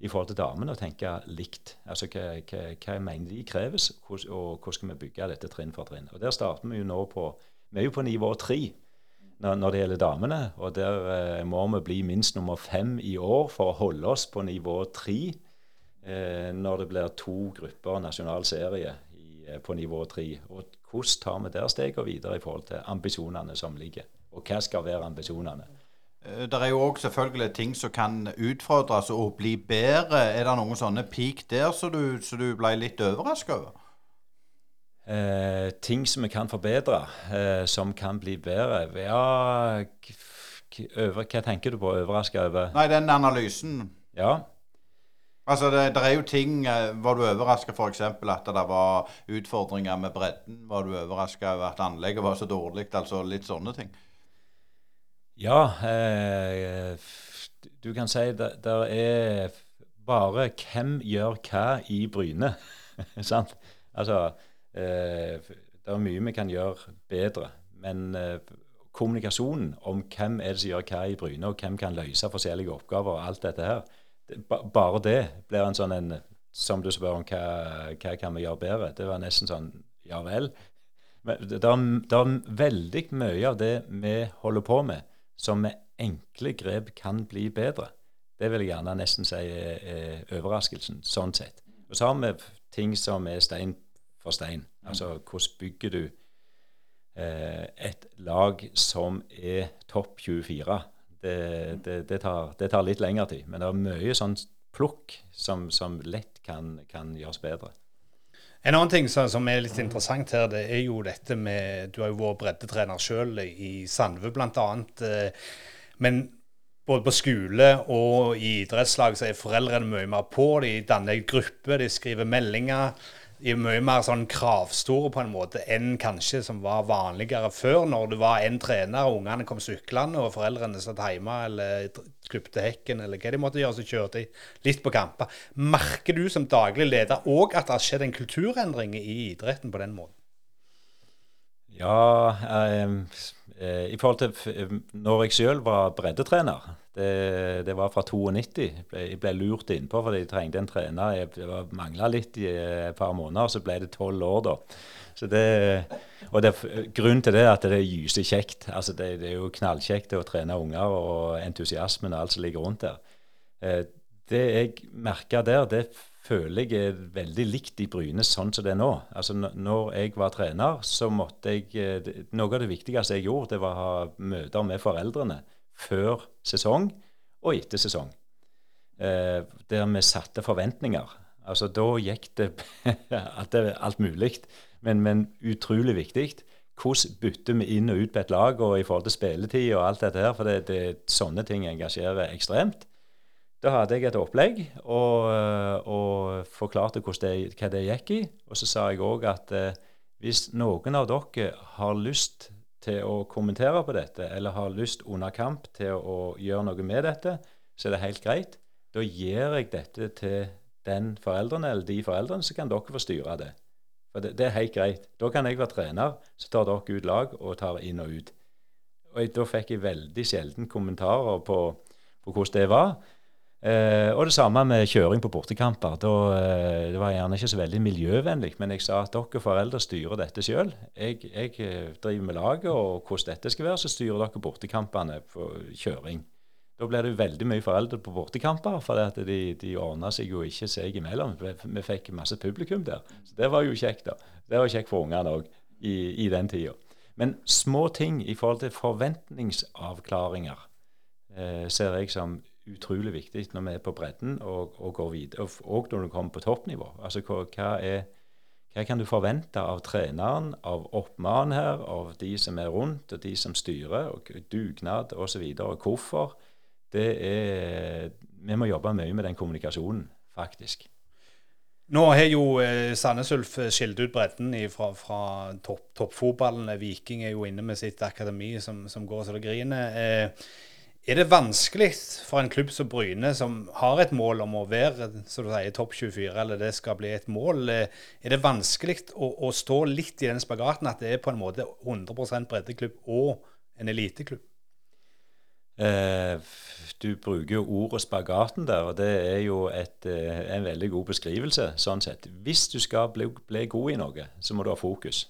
i forhold til damene og tenke likt. Altså hva, hva, hva mener de kreves, og hvordan skal vi bygge dette trinn for trinn. Og Der starter vi jo nå på Vi er jo på nivå tre når, når det gjelder damene. Og der eh, må vi bli minst nummer fem i år for å holde oss på nivå tre eh, når det blir to grupper nasjonal serie i, eh, på nivå tre. Og hvordan tar vi der stegene videre i forhold til ambisjonene som ligger? Og hva skal være ambisjonene? Eh, Det er jo òg selvfølgelig ting som kan utfordres og bli bedre. Er det noen sånne peak der som du, du ble litt overraska over? Eh, ting som vi kan forbedre, eh, som kan bli bedre. Ja, over, hva tenker du på? Overraska over? Nei, den analysen Ja. Altså, det, det er jo ting eh, Var du overraska f.eks. at det var utfordringer med bredden? Var du overraska over at anlegget var så dårlig? Altså litt sånne ting. Ja, eh, du kan si det det er bare hvem gjør hva i Bryne. sant? Altså, eh, det er mye vi kan gjøre bedre. Men eh, kommunikasjonen om hvem er det som gjør hva i Bryne, og hvem kan løse forskjellige oppgaver og alt dette her, bare det blir en sånn en Som du spør om hva, hva kan vi gjøre bedre, det var nesten sånn ja vel. Men det er, er veldig mye av det vi holder på med, som med enkle grep kan bli bedre. Det vil jeg gjerne nesten si er overraskelsen, sånn sett. Og så har vi ting som er stein for stein. Altså hvordan bygger du eh, et lag som er topp 24? Det, det, det, tar, det tar litt lengre tid. Men det er mye sånn plukk som, som lett kan, kan gjøres bedre. En annen ting som, er litt interessant her, det er jo dette med Du har jo vært breddetrener sjøl i Sandve bl.a. Men både på skole og i idrettslag så er foreldrene mye mer på. De danner grupper, de skriver meldinger. De er mye mer sånn kravstore på en måte enn kanskje som var vanligere før, når du var en trener, og ungene kom syklende, og foreldrene satt hjemme eller klipte hekken, eller hva de måtte gjøre, så kjørte de litt på kamper. Merker du som daglig leder òg at det har skjedd en kulturendring i idretten på den måten? Ja, eh, eh, i forhold til eh, når jeg sjøl var breddetrener det, det var fra 92. Jeg ble, lurt innpå fordi jeg trengte en trener. Jeg mangla litt i eh, et par måneder, så ble det tolv år, da. Det, og det, grunnen til det er at det er gyse kjekt. Altså det, det er jo knallkjekt å trene unger og entusiasmen og alt som ligger rundt der. Eh, det jeg merka der, det føler jeg er veldig likt i Bryne sånn som det er nå. Altså Når jeg var trener, så måtte jeg eh, Noe av det viktigste jeg gjorde, det var å ha møter med foreldrene før sesong og etter sesong. Eh, der vi satte forventninger. Altså Da gikk det er alt mulig, men, men utrolig viktig. Hvordan bytter vi inn og ut på et lag og i forhold til spilletid og alt dette her, for det, det, sånne ting engasjerer ekstremt. Da hadde jeg et opplegg og, og forklarte det, hva det gikk i. Og så sa jeg òg at eh, hvis noen av dere har lyst til å kommentere på dette, eller har lyst under kamp til å, gjøre noe med dette, så er det helt greit. Da gir jeg dette til den foreldrene eller de foreldrene, så kan dere få styre det. For det, det er helt greit. Da kan jeg være trener, så tar dere ut lag og tar inn og ut. Og jeg, da fikk jeg veldig sjelden kommentarer på, på hvordan det var. Eh, og det samme med kjøring på bortekamper. Da, eh, det var gjerne ikke så veldig miljøvennlig, men jeg sa at dere foreldre styrer dette sjøl. Jeg, jeg eh, driver med laget, og hvordan dette skal være, så styrer dere bortekampene på kjøring. Da blir det veldig mye foreldre på bortekamper, for de, de ordna seg jo ikke seg imellom. Vi fikk masse publikum der. Så det var jo kjekt, da. Det var kjekt for ungene òg i, i den tida. Men små ting i forhold til forventningsavklaringer eh, ser jeg som utrolig viktig når vi er på bredden og, og går videre, og, når du kommer på toppnivå. Altså hva, er, hva kan du forvente av treneren, av oppmannen her, av de som er rundt, og de som styrer, og dugnad osv., og, og hvorfor? Det er Vi må jobbe mye med den kommunikasjonen, faktisk. Nå har jo eh, Sandnes Ulf skilt ut bredden fra, fra toppfotballen. Top Viking er jo inne med sitt akademi som, som går så det griner. Eh, er det vanskelig for en klubb som Bryne, som har et mål om å være som du sier, topp 24, eller det skal bli et mål, eh, er det vanskelig å, å stå litt i den spagaten at det er på en måte 100 breddeklubb og en eliteklubb? Eh, du bruker jo ordet spagaten der, og det er jo et, eh, en veldig god beskrivelse. sånn sett. Hvis du skal bli, bli god i noe, så må du ha fokus.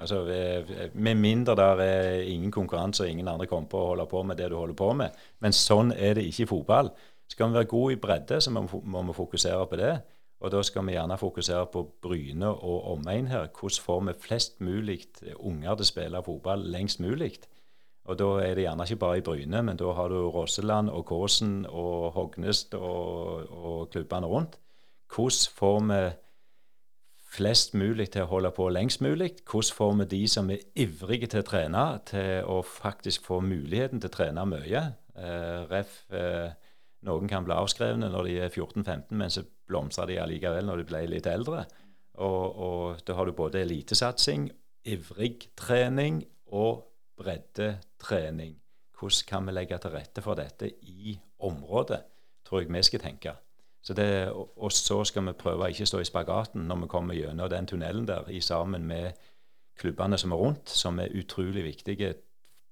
Altså, eh, Med mindre der er ingen konkurranse og ingen andre kommer på å holde på med det du holder på med. Men sånn er det ikke i fotball. Skal vi være gode i bredde, så må, vi fokusere på det. Og da skal vi gjerne fokusere på Bryne og omegn her. Hvordan får vi flest mulig unger til å spille fotball lengst mulig? Og da er det gjerne ikke bare i Bryne, men da har du Rosseland og Kåsen og Hognest og, og klubbene rundt. Hvordan får vi flest mulig til å holde på lengst mulig? Hvordan får vi de som er ivrige til å trene, til å faktisk få muligheten til å trene mye? Eh, ref, eh, noen kan bli avskrevne når de er 14-15, men så blomstrer de allikevel når de blir litt eldre. Og, og da har du både elitesatsing, ivrig trening og breddetrening. Hvordan kan vi legge til rette for dette i området, tror jeg vi skal tenke. Så det, og så skal vi prøve å ikke stå i spagaten når vi kommer gjennom den tunnelen der i sammen med klubbene som er rundt, som er utrolig viktige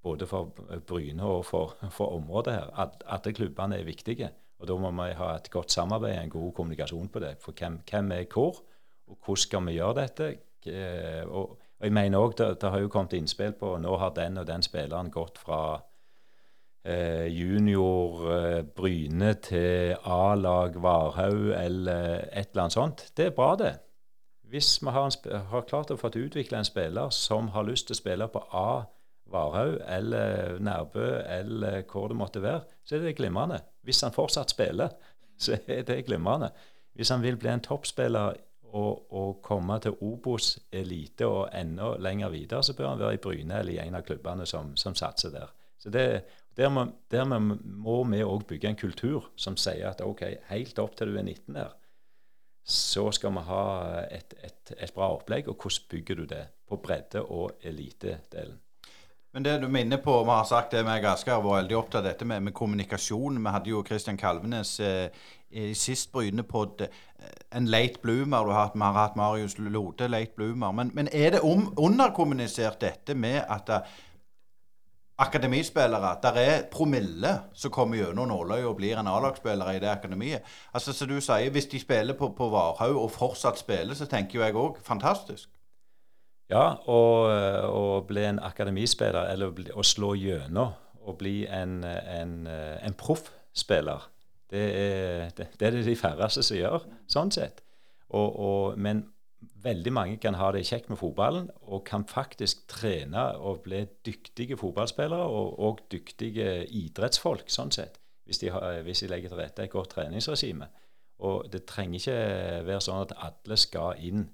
både for Bryne og for, for området her. Alle klubbene er viktige. Og da må vi ha et godt samarbeid, en god kommunikasjon på det. For hvem, hvem er hvor, og hvordan skal vi gjøre dette? Og, og jeg mener òg det, det, har jo kommet innspill på nå har den og den spilleren gått fra eh, junior eh, Bryne til A-lag Varhaug eller et eller annet sånt. Det er bra, det. Hvis vi har, har klart å få utvikle en spiller som har lyst til å spille på A Varhaug eller Nærbø eller hvor det måtte være, så er det glimrende. Hvis han fortsatt spiller, så er det glimrende. Hvis han vil bli en toppspiller og, og komme til Obos elite og enda lenger videre, så bør han være i Bryne eller i en av klubbene som, som satser der. Så det, Dermed, dermed må vi òg bygge en kultur som sier at ok, helt opp til du er 19 her, så skal vi ha et, et, et bra opplegg. Og hvordan bygger du det på bredde- og elitedelen? Men det du minner på, vi har sagt det med Asker, var veldig opptatt av dette med, med, kommunikasjon. Vi hadde jo Kristian Kalvenes eh, i sist bryne på eh, en late bloomer. Du har hatt, vi har hatt Marius Lode, late bloomer. Men, men er det om, underkommunisert dette med at akademispillere. Der er promille som kommer gjennom nåløyet og blir en A-lagsspiller i det akademiet. Altså, som du sier, Hvis de spiller på, på Varhaug og fortsatt spiller, så tenker jo jeg òg fantastisk. Ja, å bli en akademispiller, eller å slå gjennom og bli en, en, en proffspiller, det, det, det, er det de færreste som gjør, sånn sett. Og, og, men veldig mange kan ha det kjekt med fotballen og kan faktisk trene og bli dyktige fotballspillere og, og dyktige idrettsfolk, sånn sett, hvis de, har, hvis de, legger til rette et godt treningsregime. Og det trenger ikke være sånn at alle skal inn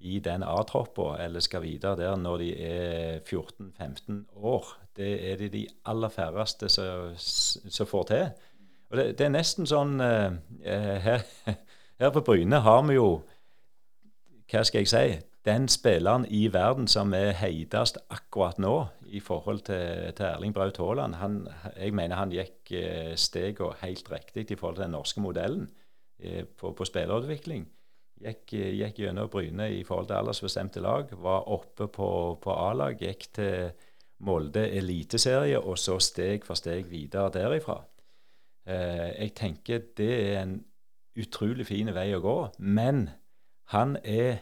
i den A-troppa eller skal videre der når de er 14-15 år. Det er det de aller færreste som får til. Og det, det, er nesten sånn uh, her, her på Bryne har vi jo hva skal jeg si, den spilleren i verden som er heitest akkurat nå i forhold til, til Erling Braut Haaland, han, jeg mener han gikk eh, stegene helt riktig i forhold til den norske modellen eh, på, på spillerutvikling. Gikk, eh, gikk gjennom Bryne i forhold til aldersbestemte lag, var oppe på, på A-lag, gikk til Molde eliteserie, og så steg for steg videre derifra. Eh, jeg tenker det er en utrolig fin vei å gå, men han er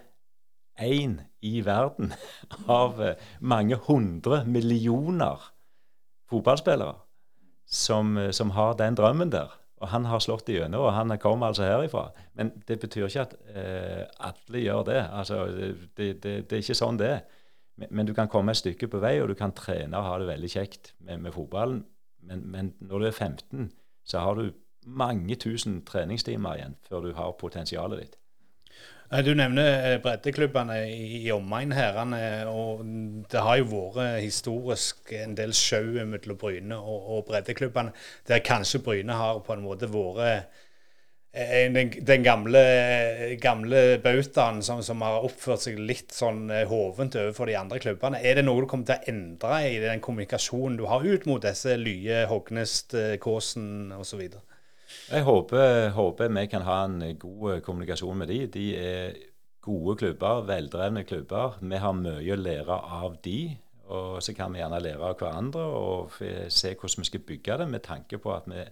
én i verden av eh, mange hundre millioner fotballspillere som, eh, som, har den drømmen der. Og han har slått igjennom, og han kommer altså herifra. Men det betyr ikke at eh, alle gjør det. Altså, det, det, det, er ikke sånn det er. Men, men, du kan komme et stykke på vei, og du kan trene og ha det veldig kjekt med, med fotballen. Men, men, når du er 15, så har du mange tusen treningstimer igjen før du har potensialet ditt. Du nevner eh, breddeklubbene i, omegn her. og Det har jo vært historisk en del sjau mellom Bryne og, og breddeklubbene, der kanskje Bryne har på en måte vært eh, den, den, gamle, gamle bautaen som, som, har oppført seg litt sånn eh, hovent overfor de andre klubbene. Er det noe du kommer til å endre i den kommunikasjonen du har ut mot disse Lye, Hognest, Kåsen osv.? Jeg håper, håper, vi kan ha en god eh, kommunikasjon med de. De er gode klubber, veldrevne klubber. Vi har mye å lære av de. Og så kan vi gjerne lære av hverandre og se hvordan vi skal bygge det, med tanke på at vi,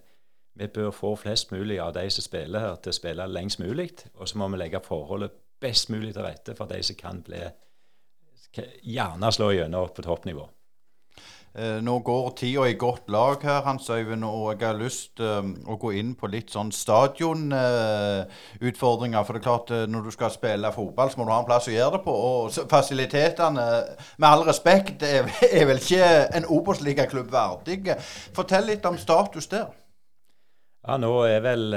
vi bør få flest mulig av de som spiller her, til å spille lengst mulig. Og så må vi legge forholdet best mulig til rette for de som kan bli gjerne slå gjennom på toppnivå. Eh, nå går tida i godt lag her, Hans Øyvind, og jeg har lyst eh, å gå inn på litt sånn stadionutfordringer. for det er klart, eh, når du skal spille fotball, så må du ha en plass å gjøre det på. Og fasilitetene, med all respekt, er, er vel ikke en Obos-ligaklubb verdig. Fortell litt om status der. Ja, nå er vel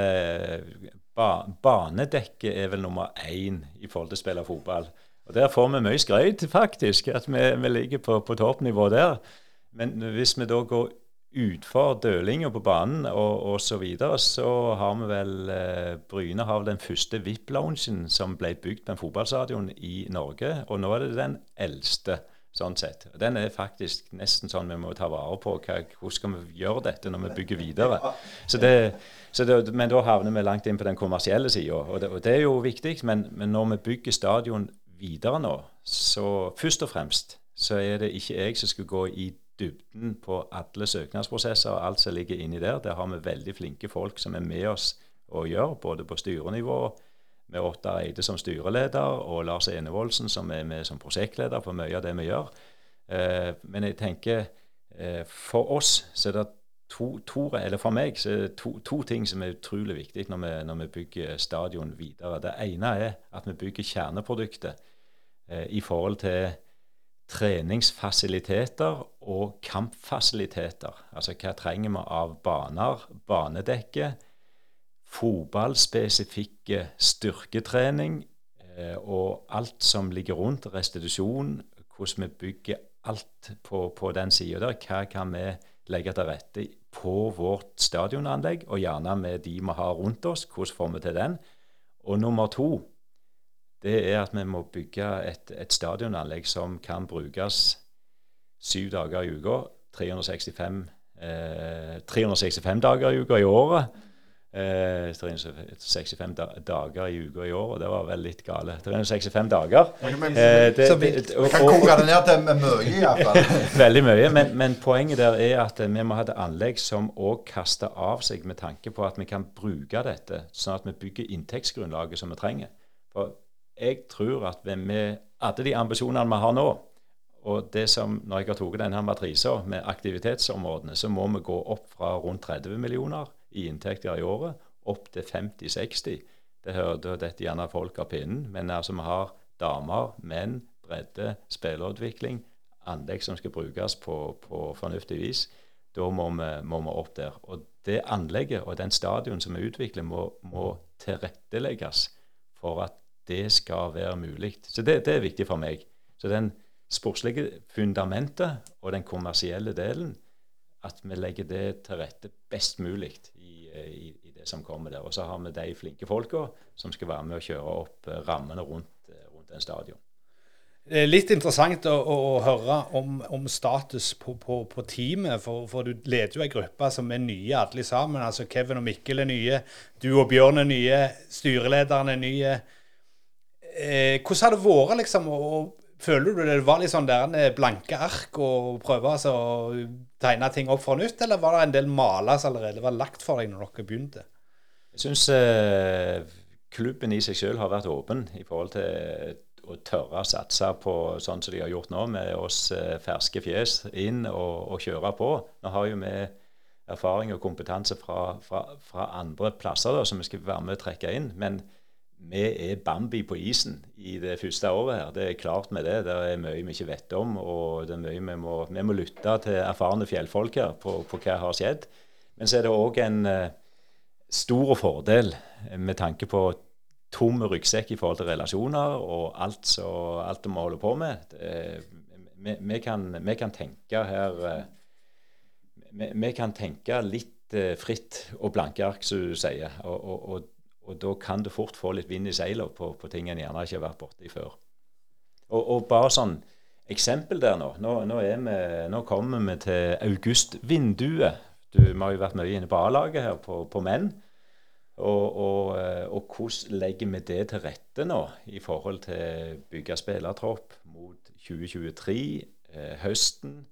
ba, Banedekket er vel nummer én i forhold til å spille fotball. Og Der får vi mye skryt, faktisk, at vi, vi ligger på, på toppnivå der. Men hvis vi da går utfor dølinga på banen og, og, så videre, så har vi vel eh, Bryne har den første VIP-loungen som ble bygd på en fotballstadion i Norge. Og nå er det den eldste, sånn sett. Den er faktisk nesten sånn vi må ta vare på. Hva, hvordan skal vi gjøre dette når vi bygger videre? Så det, så det, men da havner vi langt inn på den kommersielle sida, og, og, det er jo viktig. Men, men når vi bygger stadion videre nå, så først og fremst så er det ikke jeg som skal gå i dybden på alle søknadsprosesser og alt som ligger inni der. Der har vi veldig flinke folk som er med oss og gjør, både på styrenivå, med Ottar Eide som styreleder og Lars Enevoldsen som er med som prosjektleder for mye av det vi gjør. Eh, men jeg tenker eh, for oss så er det to, to, eller for meg så er det to, to ting som er utrolig viktig når vi, når vi, bygger stadion videre. Det ene er at vi bygger kjerneproduktet eh, i forhold til treningsfasiliteter og kampfasiliteter. Altså hva trenger vi av baner, banedekke, fotballspesifikke styrketrening eh, og alt som ligger rundt, restitusjon, hvordan vi bygger alt på, på den sida der. Hva kan vi legge til rette på vårt stadionanlegg, og gjerne med de vi har rundt oss. Hvordan får vi til den? Og nummer to det er at vi må bygge et, et stadionanlegg som kan brukes syv dager i uka, 365, eh, 365 dager i uka i året. Eh, 365 da, dager i uka i året. Det var vel litt gale. 365 dager. Eh, det, det, og, kan koke det ned til mye, iallfall. veldig mye. Men, men, poenget der er at vi må ha et anlegg som òg kaster av seg med tanke på at vi kan bruke dette, sånn at vi bygger inntektsgrunnlaget som vi trenger. For jeg tror at med alle de ambisjonene vi har nå, og det som, når jeg har tatt denne matrisen med aktivitetsområdene, så må vi gå opp fra rundt 30 millioner i inntekter i året opp til 50-60. Det hørte dette gjerne folk av pinnen, men altså vi har damer, menn, bredde, spillerutvikling, anlegg som skal brukes på, på fornuftig vis. Da må vi, må vi, opp der. Og det anlegget og den stadion som vi utvikler, må, må tilrettelegges for at det skal være mulig. Så det, det, er viktig for meg. Så den sportslige fundamentet og den kommersielle delen, at vi legger det til rette best mulig i, i, i det som kommer der. Og så har vi de flinke folka som skal være med å kjøre opp eh, rammene rundt, eh, rundt en stadion. Det er litt interessant å, å høre om, om, status på, på, på teamet. For, for, du leder jo ei gruppe som er nye alle sammen. altså Kevin og Mikkel er nye. Du og Bjørn er nye. Styrelederen er nye eh, hvordan har det vært, liksom? Og, føler du det var litt sånn der en blanke ark og prøve altså, å tegne ting opp fra nytt, eller var det en del maler som allerede var lagt for deg når dere begynte? Jeg syns eh, klubben i seg selv har vært åpen i forhold til å tørre å satse på sånn som de har gjort nå, med oss eh, ferske fjes inn og, og, kjøre på. Nå har jo vi erfaring og kompetanse fra, fra, fra andre plasser da, som vi skal være med å trekke inn. men vi er Bambi på isen i det første året her. Det er klart med det. Det er mye vi ikke vet om, og det er mye vi må, vi må lytte til erfarne fjellfolk her på, på hva har skjedd. Men så er det òg en uh, stor fordel med tanke på tom ryggsekk i forhold til relasjoner og alt, så, alt vi holder på med. Det, vi, vi, kan, vi, kan, tenke her uh, vi, vi, kan tenke litt uh, fritt og blanke ark, som du sier. og, og, og og da kan du fort få litt vind i seilene på, på, ting en gjerne ikke har vært borti før. Og, og, bare sånn eksempel der nå. Nå, nå, vi, nå kommer vi til augustvinduet. Du, vi har jo vært mye inne på A-laget her, på, på menn. Og, og, eh, og, hvordan legger vi det til rette nå i forhold til bygge spillertropp mot 2023, eh, høsten?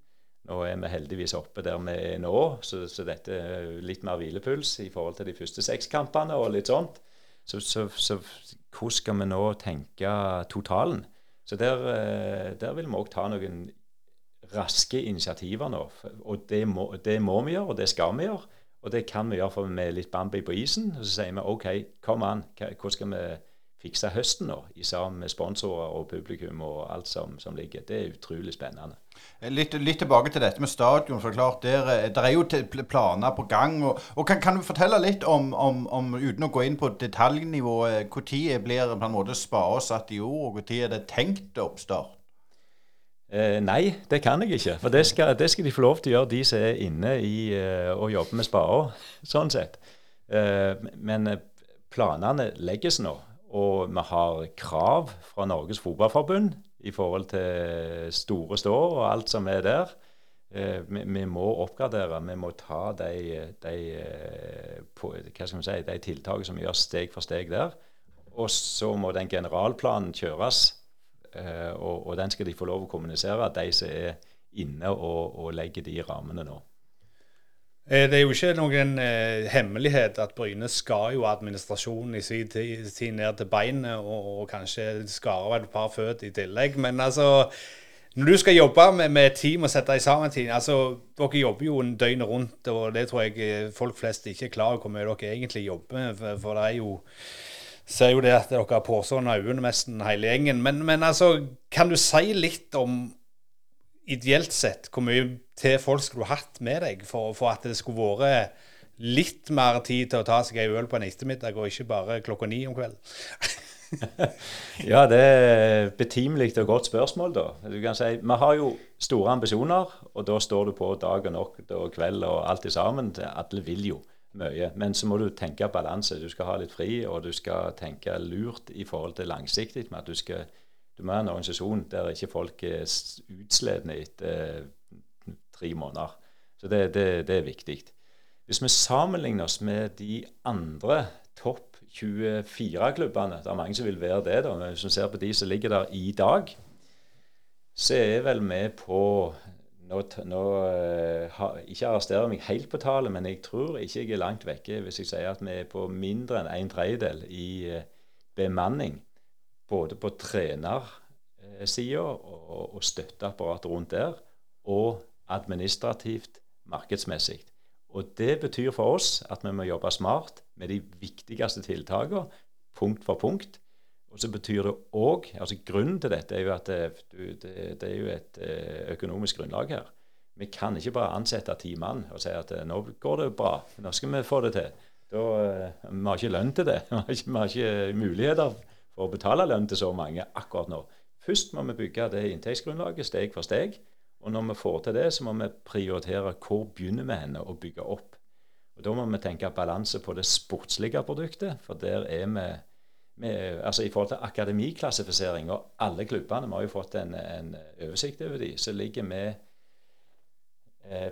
Nå er vi heldigvis oppe der vi er nå, så, så dette er litt mer hvilepuls i forhold til de første seks kampene og litt sånt. Så, så, så hvordan skal vi nå tenke totalen? Så der, eh, der vil vi òg ta noen raske initiativer nå. Og det må, det må vi gjøre, og det skal vi gjøre. Og det kan vi gjøre for med litt Bambi på isen. Og så sier vi OK, kom an, hvordan skal vi fikse høsten nå, i sammen med sponsorer og publikum og alt som, som ligger. Det er utrolig spennende. Litt, litt, tilbake til dette med stadion. for klart, Der, eh, der er jo planer på gang. og, og kan, kan, du fortelle litt om, om, om, uten å gå inn på detaljnivået, når blir på en måte Spare satt i ord, og når er det tenkt oppstart? Eh, nei, det kan jeg ikke. For det skal, det skal, de få lov til å gjøre, de som er inne i eh, og jobber med spader. Sånn sett. Eh, men eh, planene legges nå. Og vi har krav fra Norges Fotballforbund i forhold til store står og alt som er der. Eh, vi, må oppgradere. Vi må ta de, de, eh, på, si, de tiltakene som gjøres steg for steg der. Og så må den generalplanen kjøres Eh, og, den skal de få lov å kommunisere, de som er inne og, og legger de rammene nå. Eh, det er jo ikke noen eh, hemmelighet at Bryne skal jo administrasjonen i sin tid ned til beinet, og, og kanskje skare et par føtter i tillegg. Men altså, når du skal jobbe med, med team og sette sammen team altså, Dere jobber jo en døgnet rundt, og det tror jeg eh, folk flest ikke er klar over hvor mye dere egentlig jobber. For, for det er jo ser jo det at dere har påsående øyne nesten hele gjengen. Men, men, altså, kan du si litt om ideelt sett hvor mye til folk skulle du hatt med deg for, for, at det skulle vært litt mer tid til å ta seg ei øl på en ettermiddag, og ikke bare klokka ni om kvelden? ja, det er betimelig og godt spørsmål, da. Du kan si, Vi har jo store ambisjoner, og da står du på dag og natt og kveld og alt i sammen. Alle vil jo mye. Men så må du tenke balanse. Du skal ha litt fri, og du skal tenke lurt i forhold til langsiktig. med at Du skal du må ha en organisasjon der ikke folk er utsledende etter eh, tre måneder. Så det, det, det er viktig. Hvis vi sammenligner oss med de andre topp 24-klubbene Det er mange som vil være det, da, men hvis vi ser på de som ligger der i dag, så er vel vi på nå, nå uh, ha, Ikke arresterer meg helt på tallet, men jeg tror ikke jeg er langt vekke hvis jeg sier at vi er på mindre enn en tredjedel i uh, bemanning. Både på trenersida og, og støtteapparatet rundt der, og administrativt markedsmessig. Og Det betyr for oss at vi må jobbe smart med de viktigste tiltakene, punkt for punkt. Og så betyr det òg altså Grunnen til dette er jo at det, det, det, er jo et eh, økonomisk grunnlag her. Vi kan ikke bare ansette ti mann og si at eh, nå går det bra, nå skal vi få det til. Da, eh, vi har ikke lønn til det. Vi har ikke, vi har ikke muligheter å betale lønn til så mange akkurat nå. Først må vi bygge det inntektsgrunnlaget steg for steg. Og når vi får til det, så må vi prioritere hvor begynner vi henne å bygge opp. Og Da må vi tenke balanse på det sportslige produktet, for der er vi vi altså I forhold til akademiklassifisering og alle klubbene, vi har jo fått en, en oversikt over de, så ligger vi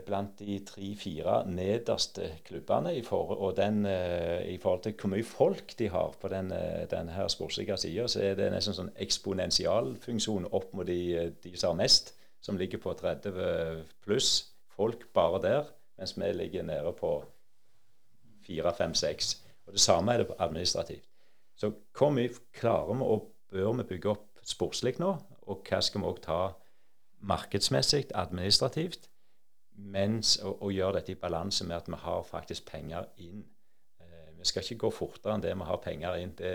blant de tre-fire nederste klubbene i, for, den, eh, i forhold til hvor mye folk de har på den, eh, den her sportslige sida, så er det nesten sånn eksponentialfunksjon opp mot de, de som har mest, som ligger på 30 pluss folk bare der, mens vi ligger nede på 4, 5, 6. Og Det samme er det administrativt. Så hvor mye klarer vi og bør vi bygge opp sportslig nå? Og hva skal vi òg ta markedsmessig, administrativt, mens, og, og, gjøre dette i balanse med at vi har faktisk penger inn. Eh, vi skal ikke gå fortere enn det vi har penger inn. Det,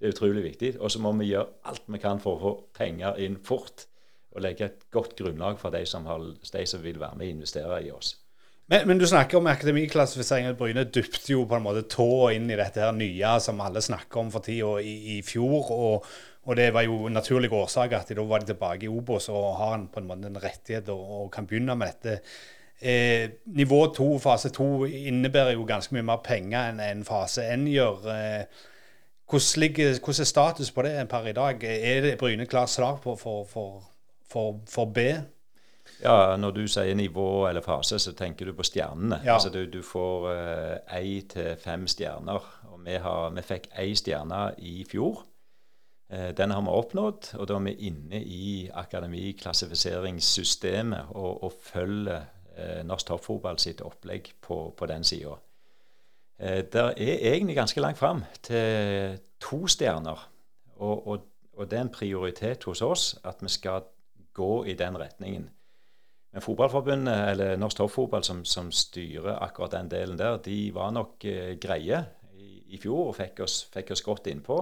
det er utrolig viktig. Og så må vi gjøre alt vi kan for å få penger inn fort. Og legge et godt grunnlag for de som, har, de som vil være med og investere i oss. Men, men, du snakker om akademiklassifisering. Bryne dypte jo på en måte tåa inn i dette her nye som alle snakker om for tida i, i, fjor. Og, og, det var jo naturlig årsak at da var de tilbake i Obos og har en, på en måte en rettighet og, og kan begynne med dette. Eh, nivå to, fase to, innebærer jo ganske mye mer penger enn en fase én gjør. Eh, hvordan, er status på det per i dag? Er det Bryne klart slag på for, for, for, for B? Ja, Når du sier nivå eller fase, så tenker du på stjernene. Ja. Altså Du, du får én uh, til fem stjerner. og Vi, har, vi fikk én stjerne i fjor. Uh, den har vi oppnådd, og da er vi inne i akademiklassifiseringssystemet og, og følger eh, norsk toppfotball sitt opplegg på, på den sida. Eh, det er egentlig ganske langt fram til to stjerner. Og, og, og det er en prioritet hos oss at vi skal gå i den retningen. Men Fotballforbundet, eller Norsk Toppfotball, som, som, styrer akkurat den delen der, de var nok eh, greie i, i, fjor og fikk oss, fikk oss godt innpå.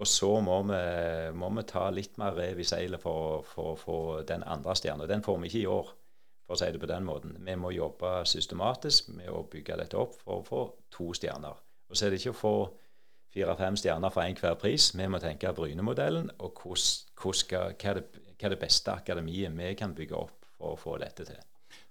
Og så må vi, må vi, ta litt mer rev i seilet for å få den andre stjerna. Den får vi ikke i år, for å si det på den måten. Vi må jobbe systematisk med å bygge dette opp for å få to stjerner. Og så er det ikke å få fire-fem stjerner for enhver pris. Vi må tenke Bryne-modellen, og hva, det, hva, er det, beste akademiet vi kan bygge opp for å få dette til.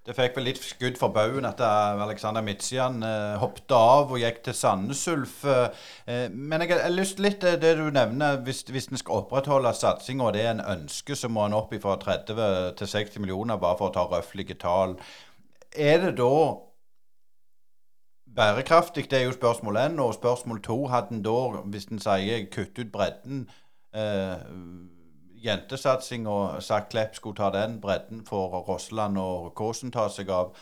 Det fikk vel litt skudd for baugen at Alexander Midtsian eh, hoppet av og gikk til Sandnes Ulf. Eh, men jeg har lyst litt til det du nevner. Hvis, hvis en skal opprettholde satsinga, og det er en ønske, så må en opp fra 30 til 60 millioner, bare for å ta røflige tall. Er det da bærekraftig? Det er jo spørsmål én. Og spørsmål to, hadde en da, hvis en sier kutt ut bredden eh, jentesatsing og sagt Klepp skulle ta den bredden for Rossland og Kåsen ta seg av.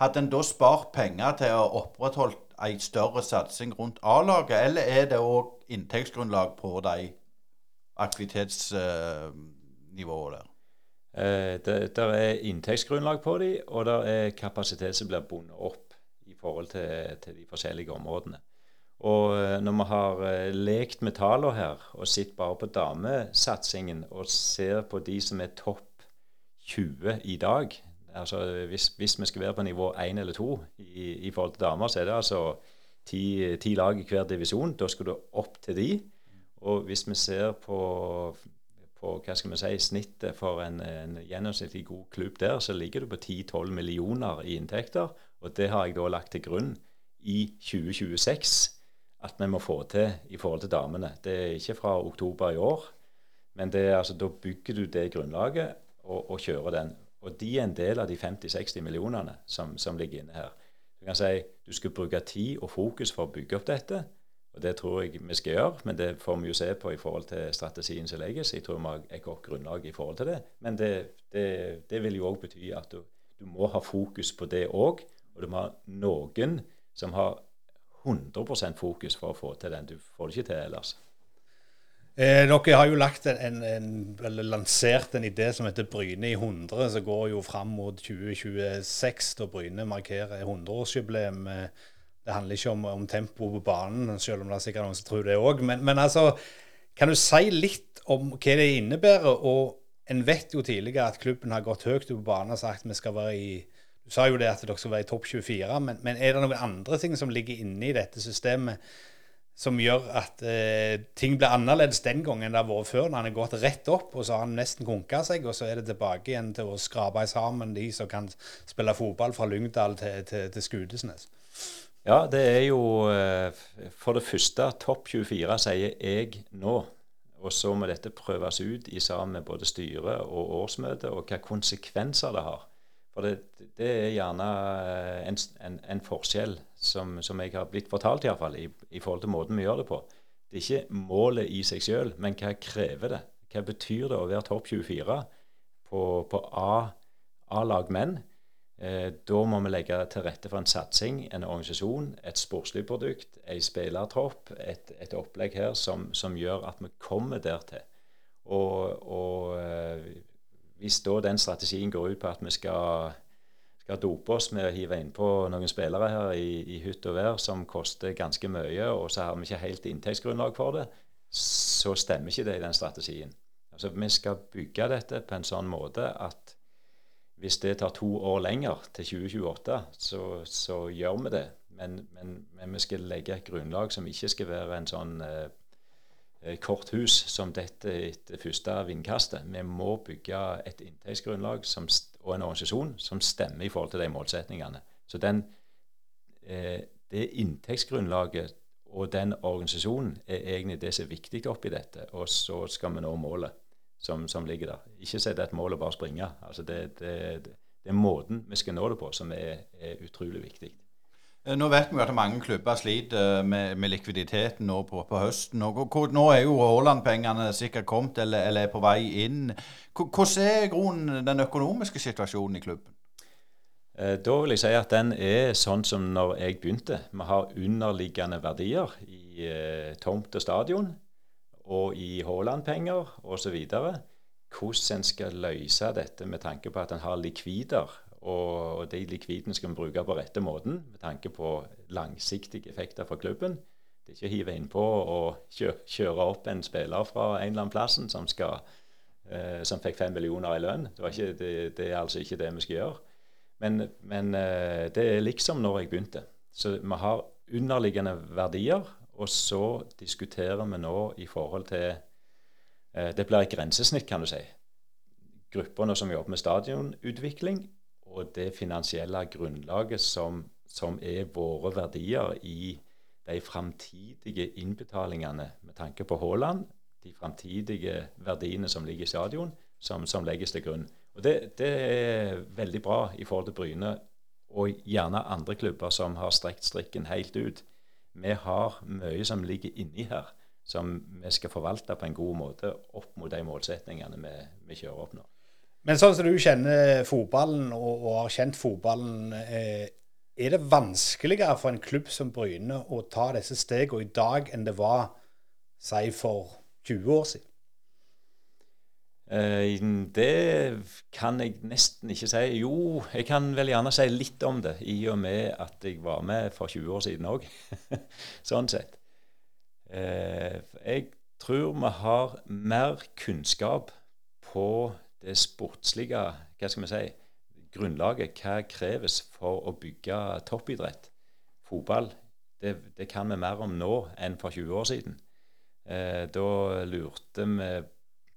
Hadde en da spart penger til å opprettholde ei større satsing rundt A-laget, eller er det òg inntektsgrunnlag på de aktivitetsnivåene der? Eh, det, der er inntektsgrunnlag på de, og det er kapasitet som blir bundet opp i forhold til, til de forskjellige områdene. Og eh, når vi har eh, lekt med tallene her og sett bare på damesatsingen og ser på de som er topp 20 i dag altså hvis, hvis vi skal være på nivå 1 eller 2 i, i forhold til damer, så er det altså ti, ti lag i hver divisjon. Da skal du opp til de. Og hvis vi ser på, på hva skal vi si, snittet for en, en gjennomsnittlig god klubb der, så ligger du på 10-12 millioner i inntekter. Og det har jeg da lagt til grunn i 2026 at vi må få til i forhold til damene. Det er ikke fra oktober i år, men det er, altså, da bygger du det grunnlaget og, og, kjører den. Og de er en del av de 50-60 millionene som, som, ligger inne her. Du kan si du skal bruke tid og fokus for å bygge opp dette. Og Det tror jeg vi skal gjøre, men det får vi jo se på i forhold til strategien som legges. Jeg tror vi har et godt grunnlag i forhold til det. Men det, det, det vil jo òg bety at du, du, må ha fokus på det òg. Og du må ha noen som har 100% fokus for å få til den. Du får det ikke til ellers. Eh, dere har jo lagt en, en, eller lansert en idé som heter Bryne i 100, som går jo fram mot 2026, da Bryne markerer 100-årsjubileum. Eh, det handler ikke om, om tempo på banen, selv om det er sikkert noen som tror det òg. Men, men, altså, kan du si litt om hva det innebærer? Og en vet jo tidligere at klubben har gått høyt på banen og sagt vi skal være i du sa jo det at dere skal være i topp 24, men, men, er det noen andre ting som ligger inne i dette systemet som gjør at eh, ting blir annerledes den gangen det har vært før, når han har gått rett opp, og så har han nesten konka seg, og så er det tilbake igjen til å skrape sammen de som kan spille fotball fra Lyngdal til, til, til Skudesnes? Ja, det er jo eh, for det første topp 24, sier jeg nå. Og så må dette prøves ut i sammen med både styret og årsmøtet, og hva konsekvenser det har. For det, det er gjerne eh, en, en, en forskjell som, som, jeg har blitt fortalt, iallfall, i, i forhold til måten vi gjør det på. Det er ikke målet i seg sjøl, men hva krever det? Hva betyr det å være topp 24 på, på A-lag menn? Eh, da må vi legge til rette for en satsing, en organisasjon, et sportslig produkt, en spillertropp, et, et, opplegg her som, som, gjør at vi kommer dertil. Og, og eh, hvis da den strategien går ut på at vi skal, skal dope oss med å hive innpå noen spillere her i, i hytt og vær som koster ganske mye, og så har vi ikke helt inntektsgrunnlag for det, så stemmer ikke det i den strategien. Altså, Vi skal bygge dette på en sånn måte at hvis det tar to år lenger, til 2028, så, så gjør vi det. Men, men, men, vi skal legge et grunnlag som ikke skal være en sånn eh, korthus som dette etter første vindkastet. Vi må bygge et inntektsgrunnlag og en organisasjon som stemmer i forhold til de målsetningene. Så den, eh, det inntektsgrunnlaget og den organisasjonen er egentlig det som er viktig oppi dette. Og så skal vi nå målet som, som ligger der. Ikke sette et mål og bare springe. Altså det, det, det, er måten vi skal nå det på, som er, er utrolig viktig. Eh, nå vet vi at mange klubber sliter med, med likviditeten nå på, på høsten. Og, nå er jo Haaland-pengene sikkert kommet eller, eller, er på vei inn. Hvordan er grunnen den økonomiske situasjonen i klubben? Eh, da vil jeg si at den er sånn som når jeg begynte. Vi har underliggende verdier i eh, tomt og stadion. og i Haaland-penger osv. Hvordan en skal løse dette med tanke på at en har likvider, og, de likvidene skal vi bruke på rette måten med tanke på langsiktige effekter for klubben. Det er ikke å hive innpå og kjøre opp en spiller fra en eller annen plass som, skal, eh, som fikk fem millioner i lønn. Det, ikke, det, det, er altså ikke det vi skal gjøre. Men, men eh, det er liksom når jeg begynte. Så vi har underliggende verdier, og så diskuterer vi nå i forhold til eh, Det blir et grensesnitt, kan du si. Gruppene som jobber med stadionutvikling, og det finansielle grunnlaget som, som er våre verdier i de framtidige innbetalingene med tanke på Haaland, de framtidige verdiene som ligger i stadion, som, som legges til grunn. Og det, det, er veldig bra i forhold til Bryne og gjerne andre klubber som har strekt strikken helt ut. Vi har mye som ligger inni her, som vi skal forvalte på en god måte opp mot de målsetningene vi, vi kjører opp nå. Men sånn som du kjenner fotballen og, og har kjent fotballen, eh, er det vanskeligere for en klubb som Bryne å ta disse stegene i dag enn det var si for 20 år siden? Eh, det kan jeg nesten ikke si. Jo, jeg kan vel gjerne si litt om det, i og med at jeg var med for 20 år siden òg. sånn sett. Eh, jeg tror vi har mer kunnskap på det sportslige Hva skal vi si? Grunnlaget. Hva kreves for å bygge toppidrett? Fotball. Det, det kan vi mer om nå enn for 20 år siden. Eh, da lurte vi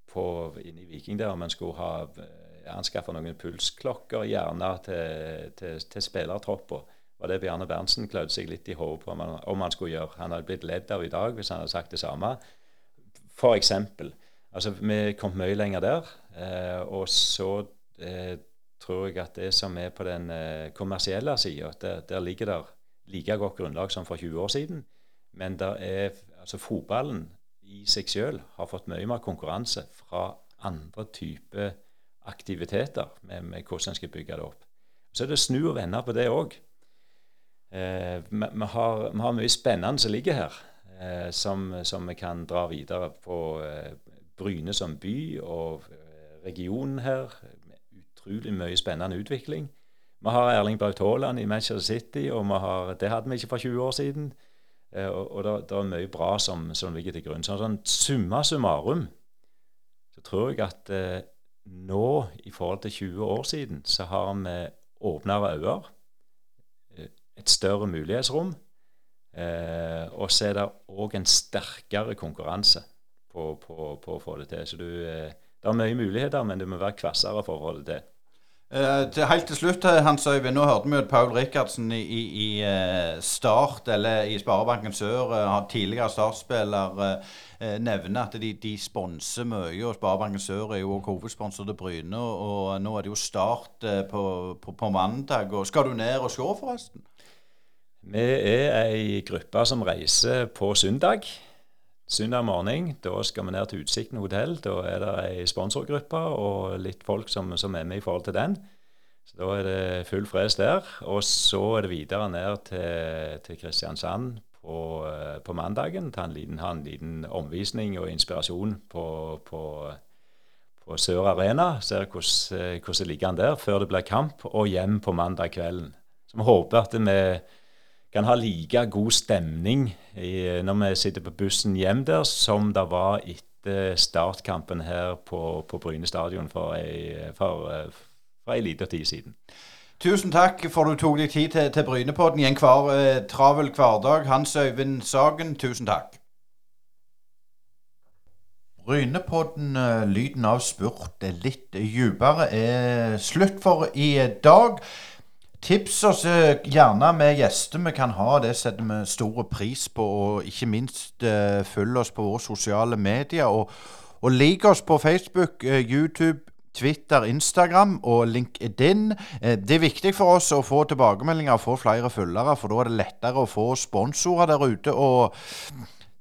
på, inne Viking der om en skulle ha eh, anskaffa noen pulsklokker, gjerne til, til, til spillertroppa. var det Bjarne Berntsen klødde seg litt i hodet på om han, om han, skulle gjøre. Han hadde blitt ledd av i dag hvis han hadde sagt det samme. For eksempel. Altså, vi kom mye lenger der. Eh, og så eh, tror jeg at det som er på den eh, kommersielle sida, der, der, ligger det like godt grunnlag som for 20 år siden. Men der er, altså fotballen i seg sjøl har fått mye mer konkurranse fra andre typer aktiviteter med, med hvordan en skal bygge det opp. Så er det snu og vende på det òg. Eh, vi, vi, har, vi, har, mye spennende som ligger her, eh, som, som, vi kan dra videre på eh, Bryne som by og regionen her. Utrolig mye spennende utvikling. Vi har Erling Braut Haaland i Manchester City, og har, det hadde vi ikke for 20 år siden. Eh, og, og det, er mye bra som, som, ligger til grunn. Sånn, sånn Summa summarum så tror jeg at eh, nå, i forhold til 20 år siden, så har vi åpnere øyne, eh, et større mulighetsrom. Eh, og så er det òg en sterkere konkurranse på, på, på, å få det til. Så du, eh, det er mye muligheter, men du må være kvassere for å få det til. Uh, til, helt til slutt, eh, Hans Øyvind. Nå hørte vi at Paul Rikardsen i, i, i uh, Start, eller i Sparebanken Sør, uh, tidligere startspiller, nevner at de, de sponser mye. og Sparebanken Sør er jo hovedsponsor til Bryne. Og, og nå er det jo Start på, på, på, mandag. og Skal du ned og se, forresten? Vi er ei gruppe som reiser på søndag. Søndag morgen da skal vi ned til Utsikten hotell. Da er det ei sponsorgruppe og litt folk som, som, er med i forhold til den. Så Da er det full fres der. Og så er det videre ned til, til Kristiansand på, eh, på mandagen. Ta en liten, en liten omvisning og inspirasjon på, på, på Sør Arena. Ser eh, hvordan det ligger an der før det blir kamp, og hjem på mandag kvelden. Så vi håper at vi kan ha like god stemning i, når vi sitter på bussen hjem der, som det var etter startkampen her på, på Bryne stadion for ei, for, for ei liten tid siden. Tusen takk for du tok deg tid til, til Brynepodden i en hver, eh, travel hverdag. Hans Øyvind Sagen, tusen takk. Brynepodden, eh, lyden av spurt litt dypere, er slutt for i dag. Tips oss gjerne med gjester vi kan ha. Det setter vi stor pris på. Og ikke minst uh, følg oss på våre sosiale medier. Og, og lik oss på Facebook, uh, YouTube, Twitter, Instagram og LinkedIn. Uh, det er viktig for oss å få tilbakemeldinger og få flere følgere, for da er det lettere å få sponsorer der ute. og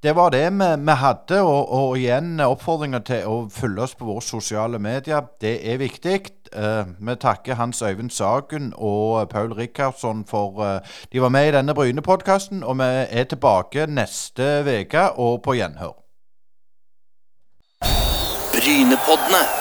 det var det vi, vi hadde. Og, og, igjen oppfordringer til å følge oss på våre sosiale medier. Det er viktig. Uh, vi takker Hans Øyvind Sagen og Paul Rikardsson for uh, de var med i denne Bryne-podkasten. Og vi er tilbake neste uke og på gjenhør. Brynepoddene.